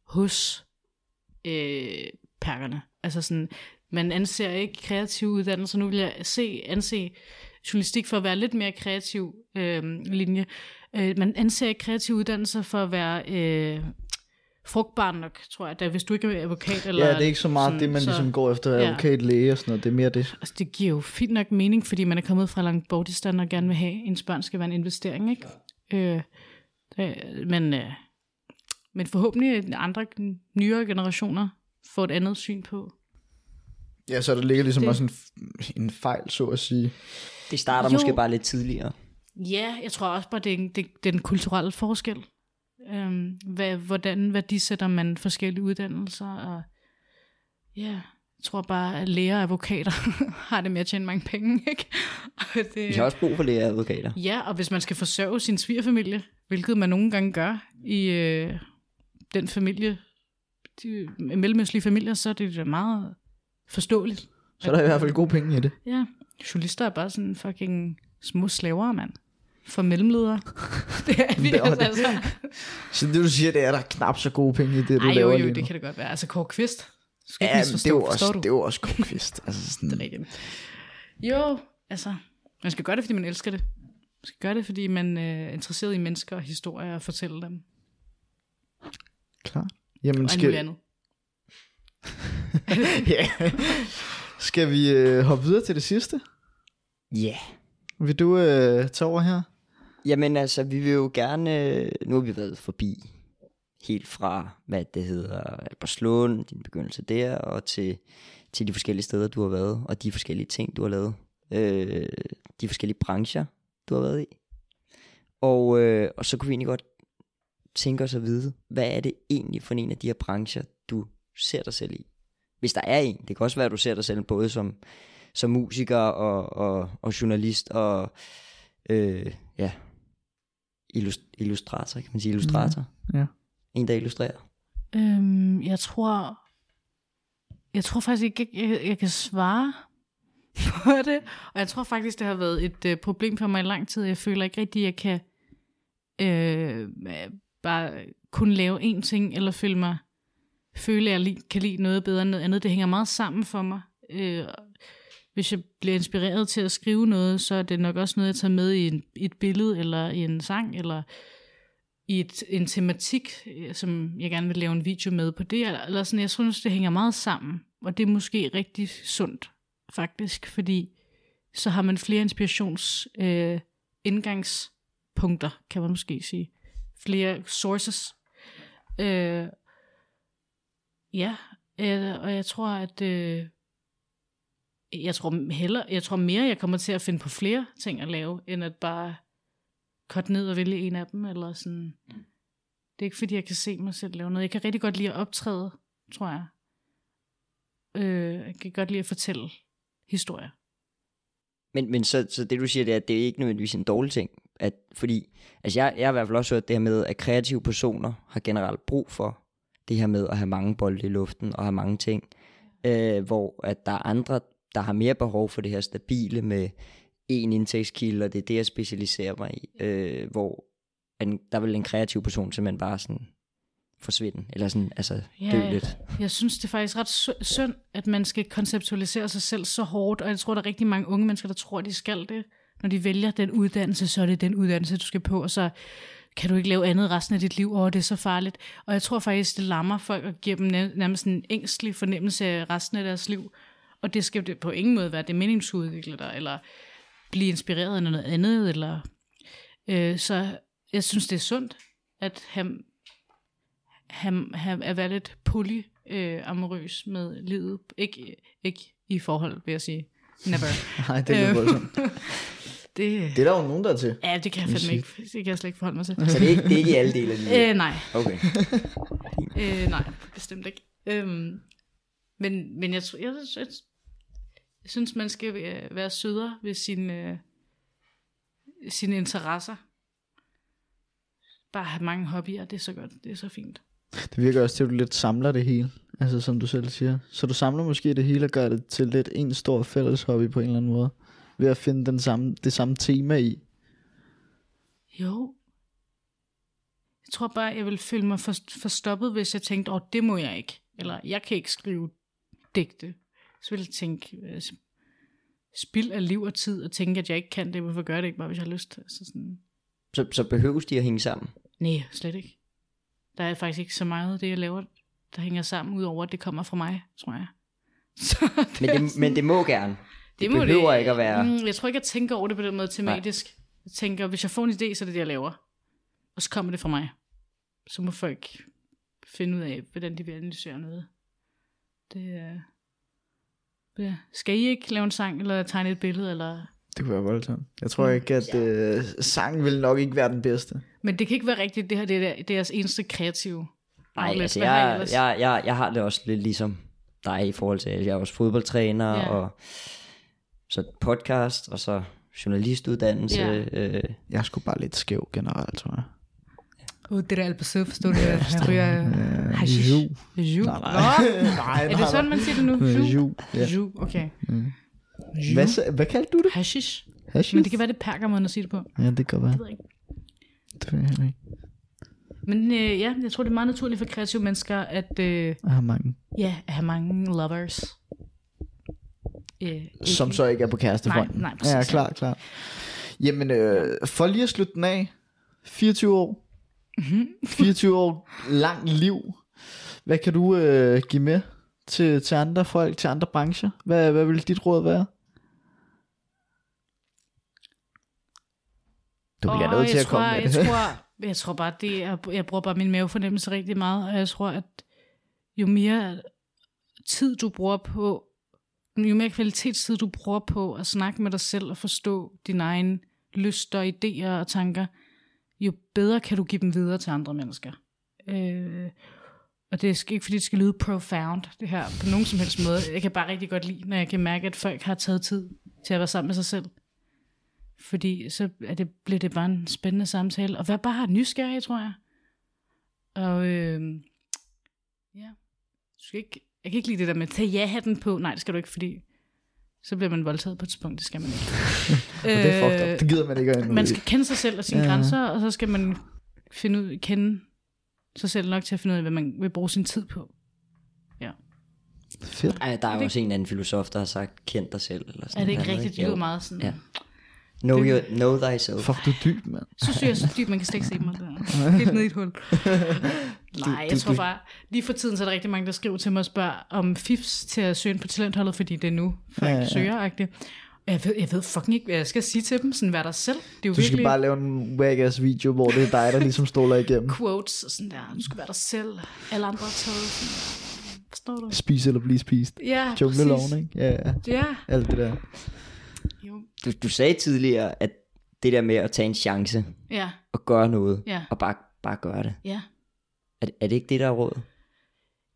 hos øh, perkerne. Altså sådan, man anser ikke kreative uddannelser. Nu vil jeg se, anse journalistik for at være lidt mere kreativ øh, linje. Øh, man anser ikke kreative uddannelser for at være øh, frugtbar nok, tror jeg. Da, hvis du ikke er advokat eller...
Ja, det er ikke så meget
sådan,
det, man
så-
ligesom går efter
ja.
advokat, læge og sådan noget. Det er mere det.
Altså, det giver jo fint nok mening, fordi man er kommet fra langt bortistan og gerne vil have, at ens børn skal være en investering, ikke? Øh, det, men, øh, men forhåbentlig andre nyere generationer får et andet syn på.
Ja, så der ligger ligesom
Det-
også en, en fejl, så at sige.
Det starter
Jo.
måske bare lidt tidligere.
Ja, jeg tror også bare, det er, det, det er den kulturelle forskel. Øhm, hvad, hvordan værdisætter man forskellige uddannelser, og ja, jeg tror bare, at læger og advokater har det med at tjene mange penge, ikke? Og det,
Vi har også brug for læger og advokater.
Ja, og hvis man skal forsørge sin svigerfamilie, hvilket man nogle gange gør i øh, den familie, de mellemøstlige familier, så er det meget forståeligt.
Så er der i hvert fald gode penge i det.
Ja, journalister er bare sådan fucking små slaver, mand. For mellemledere. det er vi
Det er
altså.
det.
altså.
Så det du siger, det er, der er knap så gode penge i det, du
Ej, jo,
laver
jo,
lige nu.
det kan det godt være. Altså, Kåre Kvist. Skal
Ja, men det er jo også,
du?
det er jo også konquist. altså sådan,
Det er rigtigt. Jo, altså, man skal gøre det, fordi man elsker det. Man skal gøre det, fordi man øh, er interesseret i mennesker og historier og fortælle dem.
klar. Jamen,
Og
skal,
andet.
ja. skal vi øh, hoppe videre til det sidste?
Ja. Yeah.
Vil du øh, tage over her?
Jamen altså, vi vil jo gerne, øh, nu har vi været forbi helt fra, hvad det hedder, Albertslund, din begyndelse der, og til, til de forskellige steder, du har været, og de forskellige ting, du har lavet. Øh, de forskellige brancher, du har været i. Og, øh, og så kunne vi egentlig godt tænke os at vide, hvad er det egentlig for en af de her brancher, du ser dig selv i? Hvis der er en. Det kan også være, at du ser dig selv både som, som musiker og, og, og journalist og øh, ja, illustrator, kan man sige illustrator?
Ja.
En, der illustrerer.
Øhm, jeg tror... Jeg tror faktisk ikke, jeg, jeg, jeg kan svare på det. Og jeg tror faktisk, det har været et øh, problem for mig i lang tid. Jeg føler ikke rigtig, jeg kan øh, bare kun lave én ting, eller føle mig føle, at jeg kan lide noget bedre end noget andet. Det hænger meget sammen for mig. Øh, hvis jeg bliver inspireret til at skrive noget, så er det nok også noget, jeg tager med i, en, i et billede, eller i en sang, eller i et, en tematik, øh, som jeg gerne vil lave en video med på det. Eller sådan, jeg synes, det hænger meget sammen. Og det er måske rigtig sundt, faktisk, fordi så har man flere inspirations øh, indgangspunkter, kan man måske sige. Flere sources. Øh, ja, øh, og jeg tror, at øh, jeg tror heller, jeg tror mere, jeg kommer til at finde på flere ting at lave, end at bare korte ned og vælge en af dem, eller sådan. Det er ikke fordi, jeg kan se mig selv lave noget. Jeg kan rigtig godt lide at optræde, tror jeg. Øh, jeg kan godt lide at fortælle historier.
Men, men så, så det du siger, det er, at det er ikke nødvendigvis en dårlig ting. At, fordi, altså jeg, jeg har i hvert fald også hørt det her med, at kreative personer har generelt brug for det her med at have mange bolde i luften og have mange ting. Øh, hvor at der er andre, der har mere behov for det her stabile med en indtægtskilde, og det er det, jeg specialiserer mig i. Øh, hvor en, der vil en kreativ person simpelthen bare sådan forsvinde, eller sådan, altså
Ja,
dø lidt.
Jeg synes, det er faktisk ret sy- synd, at man skal konceptualisere sig selv så hårdt, og jeg tror, der er rigtig mange unge mennesker, der tror, de skal det. Når de vælger den uddannelse, så er det den uddannelse, du skal på, og så kan du ikke lave andet resten af dit liv, og det er så farligt. Og jeg tror faktisk, det lammer folk og giver dem næ- nærmest en ængstelig fornemmelse af resten af deres liv. Og det skal det på ingen måde være det mening, du skal udvikle dig, eller blive inspireret af noget andet, eller... Øh, så jeg synes, det er sundt, at have, have, have, at være lidt poly øh, amorøs med livet. Ikke, ikke i forhold, vil jeg sige. Never.
Nej, det er voldsomt.
det,
Det er der jo nogen, der er til.
ja, det kan jeg fandme ikke. Det kan jeg slet ikke forholde mig til.
Så det er ikke, det er ikke i alle dele af livet?
Øh, nej,
Okay.
øh, nej, bestemt ikke. Øhm, men, men jeg, tror- jeg, jeg, jeg synes, man skal være være sødere ved sine, øh, sine interesser. Bare have mange hobbyer, det er så godt, det er så fint.
Det virker også til, at du lidt samler det hele. Altså som du selv siger. Så du samler måske det hele og gør det til lidt en stor fælles hobby på en eller anden måde. Ved at finde den samme, det samme tema i.
Jo. Jeg tror bare, jeg ville føle mig for, forstoppet, hvis jeg tænkte, åh, oh, det må jeg ikke. Eller, jeg kan ikke skrive digte. Så ville jeg tænke, øh, spild af liv og tid, og tænke, at jeg ikke kan det. Hvorfor gør jeg det ikke bare, hvis jeg har lyst? Altså sådan,
Så, så behøves de at hænge sammen?
nej, slet ikke. Der er faktisk ikke så meget af det, jeg laver, der hænger sammen, udover at det kommer fra mig, tror jeg. Så det
Men det,
sådan-
men det må gerne. Det,
må
behøver ikke at være...
Mm, jeg tror ikke, jeg tænker over det på den måde tematisk. Nej. Jeg tænker, hvis jeg får en idé, så er det det, jeg laver. Og så kommer det fra mig. Så må folk finde ud af, hvordan de vil analysere noget. Det er... Ja. Skal I ikke lave en sang, eller tegne et billede, eller...
Det kunne være voldsomt. Jeg tror
Mm.
ikke, at øh, sangen vil nok ikke være den bedste.
Men det kan ikke være rigtigt, det her det er der- deres eneste kreative.
Nej, altså jeg, jeg, jeg, jeg har det også lidt ligesom dig i forhold til, at jeg er også fodboldtræner,
Ja.
og så podcast, og så journalistuddannelse.
Ja.
Øh,
Jeg er sgu bare lidt skæv generelt, tror jeg.
Oh, det der Albertsev, forstår du, han ryger hashish.
ju.
Ju.
Nej, nej.
Er det sådan, man siger det nu? Ju.
ju, ja.
Ju, okay.
Mm. Hvad, hvad kaldte du det?
Hashish.
Hashish?
Men det kan være, det er perkermåden at sige det på.
Ja, det kan være.
Det ved jeg ikke.
Det ved jeg ikke.
Men øh, ja, jeg tror, det er meget naturligt for kreative mennesker, at øh,
Jeg har mange.
ja, at have mange lovers. Øh,
Som
ikke-
så ikke er på kærestefronten.
Nej, nej, præcis,
Ja,
ja.
klar, klar. Jamen, øh, for lige at slutte den af. 24 år.
Mhm.
24 år lang liv. Hvad kan du øh, give med til, til andre folk, til andre brancher? Hvad, hvad vil dit råd være? Du bliver
Åh,
nødt til
jeg
at
tror,
komme med
jeg
det.
tror, jeg tror bare, det er, jeg bruger bare min mavefornemmelse rigtig meget, og jeg tror, at jo mere tid du bruger på, jo mere kvalitetstid du bruger på at snakke med dig selv og forstå dine egne lyster, idéer og tanker, jo bedre kan du give dem videre til andre mennesker. Øh, og det er ikke, fordi det skal lyde profound, det her, på nogen som helst måde. Jeg kan bare rigtig godt lide, når jeg kan mærke, at folk har taget tid til at være sammen med sig selv. Fordi så er det, bliver det bare en spændende samtale. Og hvad bare nysgerrig, tror jeg. Og øh, ja, du skal ikke, jeg kan ikke lide det der med, tag ja-hatten på. Nej, det skal du ikke, fordi så bliver man voldtaget på et tidspunkt. Det skal man ikke.
Og det er fucked up. Det gider man ikke at
Øh, man skal kende sig selv og sine
Ja.
ja. grænser, og så skal man finde ud, kende sig selv nok til at finde ud af, hvad man vil bruge sin tid på.
Fedt.
ej, der er jo
det-
også en anden filosof, der har sagt, kend dig selv. Eller sådan
Er det ikke
noget,
rigtigt? Det lyder meget sådan.
Ja.
Ja.
Know,
Det-
your, know thyself.
Fuck, du er dyb, mand.
Så synes jeg så dybt, man kan slet ikke se mig der. Helt ned i et hul. Nej, jeg
du-
tror bare, lige for tiden så er der rigtig mange, der skriver til mig og spørger om fifs til at søge ind på talentholdet, fordi det er nu, folk
Ja,
ja. Og Jeg ved, jeg ved fucking ikke, hvad jeg skal sige til dem. Sådan, vær dig selv. Det er jo
Du skal
virkelig
bare lave en wag video, hvor det er dig, der ligesom stoler igennem.
quotes og sådan der. Du skal være dig selv. Alle andre er taget. Forstår du?
Spis eller blive spist.
Ja,
Jungleloven, ikke? Ja, ja.
Ja,
Alt det der.
jo.
Du, du sagde tidligere, at det der med at tage en chance
Ja,
og gøre noget,
ja,
og bare, bare gøre det.
ja.
Er, er det ikke det, der er råd?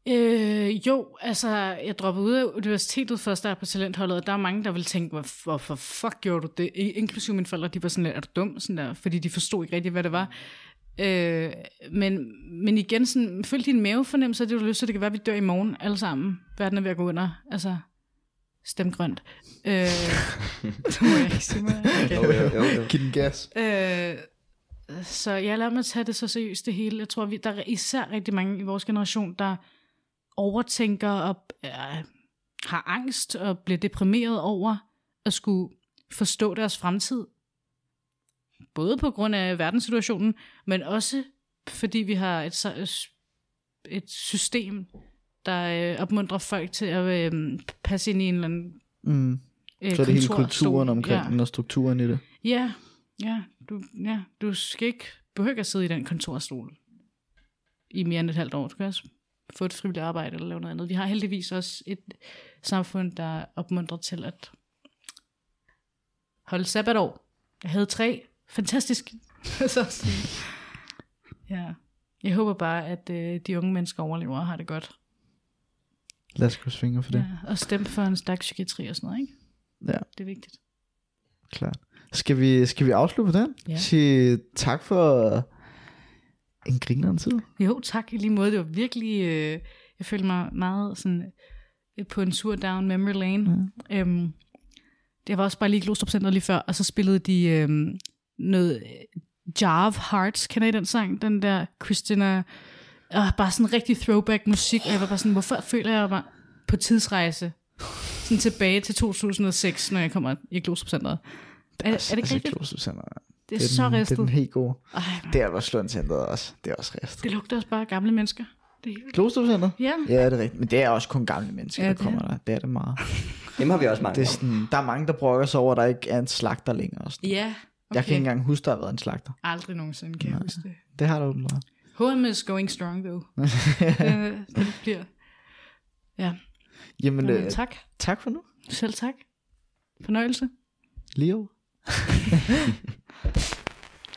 Øh, jo, altså, jeg droppede ud af universitetet først der på talentholdet, og der er mange, der vil tænke, hvor, hvorfor fuck gjorde du det? Inklusive mine forældre, de var sådan lidt, er du dum? Sådan der, fordi de forstod ikke rigtig, hvad det var. Øh, men, men igen, sådan, følg din mavefornemmelse, det du lyst til, det kan være, at vi dør i morgen alle sammen. Verden er ved at gå under. Altså, stem grønt. Øh, det må jeg ikke sige mig. Okay.
Jo, jo, jo, jo.
Giv den gas.
Øh, så jeg lader mig tage det så seriøst det hele. Jeg tror, vi, der er især rigtig mange i vores generation, der overtænker og øh, har angst og bliver deprimeret over at skulle forstå deres fremtid. Både på grund af verdenssituationen, men også fordi vi har et, et system, der øh, opmuntrer folk til at øh, passe ind i en eller anden
Mm.
øh,
Så er det hele kulturen omkring
ja.
den og strukturen i det.
Ja, ja, du, ja, du skal ikke behøve ikke at sidde i den kontorstol i mere end et halvt år. Du kan også få et frivilligt arbejde eller lave noget andet. Vi har heldigvis også et samfund, der opmuntrer til at holde sabbatår. Jeg havde tre. Fantastisk. så. Ja. Jeg håber bare, at øh, de unge mennesker overlever og har det godt.
Lad os krydse fingre for det.
Ja, og stemme for en stærk psykiatri og sådan noget, ikke?
Ja.
Det er vigtigt.
Klart. Skal vi, skal vi afslutte på den?
Ja.
Sige tak for en grinerende tid.
Jo, tak i lige måde. Det var virkelig... Øh, jeg følte mig meget sådan øh, på en sur down memory lane. Ja. Øhm, det var også bare lige Glostrup Center lige før, og så spillede de øhm, noget øh, Jar of Hearts. Kender I den sang? Den der Christina... Øh, bare sådan rigtig throwback musik. Og jeg var bare sådan, hvorfor føler jeg mig på tidsrejse? Sådan tilbage til 2006, når jeg kommer i Glostrup Center. Er, er det ikke
altså,
rigtigt?
Kloster Center,
Det er,
den,
så
Det er
ristet.
den helt gode.
Ej.
Det er også Slund Centeret også. Det er også rest.
det lugter også bare gamle mennesker. Det er helt vildt.
Kloster Center?
Ja.
Ja, det er rigtigt. Men det er også kun gamle mennesker,
Ja, det
der
er.
kommer der. Det er det meget.
Dem har vi også mange
Det er sådan, der er mange, der brokker sig over, at der ikke er en slagter længere. Og sådan.
Ja,
Okay. Jeg kan ikke engang huske, der har været en slagter.
Aldrig nogensinde kan jeg huske det.
Det har der åbenbart.
H&M is going strong, though. det, det bliver... Ja,
Jamen,
men,
øh,
tak.
tak for nu.
Selv tak. Fornøjelse.
Leo.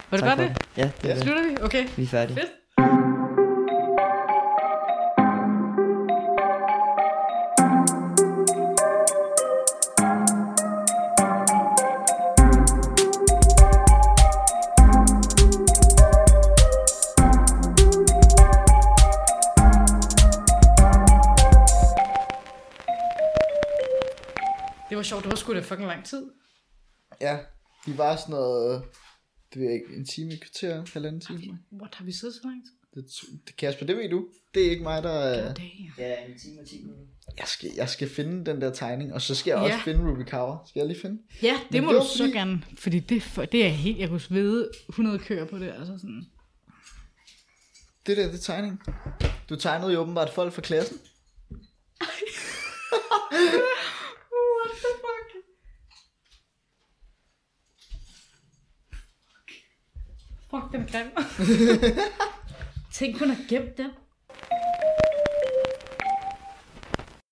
Var det
Tak for
det?
Ja, det det.
Slutter vi? Okay.
Vi er færdige.
Fedt. Det var sjovt, det var sgu da fucking lang tid.
Ja, de var sådan noget, det ved jeg ikke, en time, et kvarter, halvanden time.
What, har vi siddet så lang tid?
Det, det, Kasper, det ved du. Det er ikke mig, der...
God.
Ja, en time og 10 minutter.
Jeg skal, jeg skal finde den der tegning, og så skal jeg også
Ja.
finde Ruby Kaur. Skal jeg lige finde?
Ja, det
Men
må
det
du
var
så
fordi-
gerne, fordi det, for, det er helt, jeg kunne svede 100 køer på det, altså sådan.
Det der, det er tegning. Du tegnede jo åbenbart folk fra klassen.
What the fuck? Fuck, den er grim. Tænk, hun har gemt den.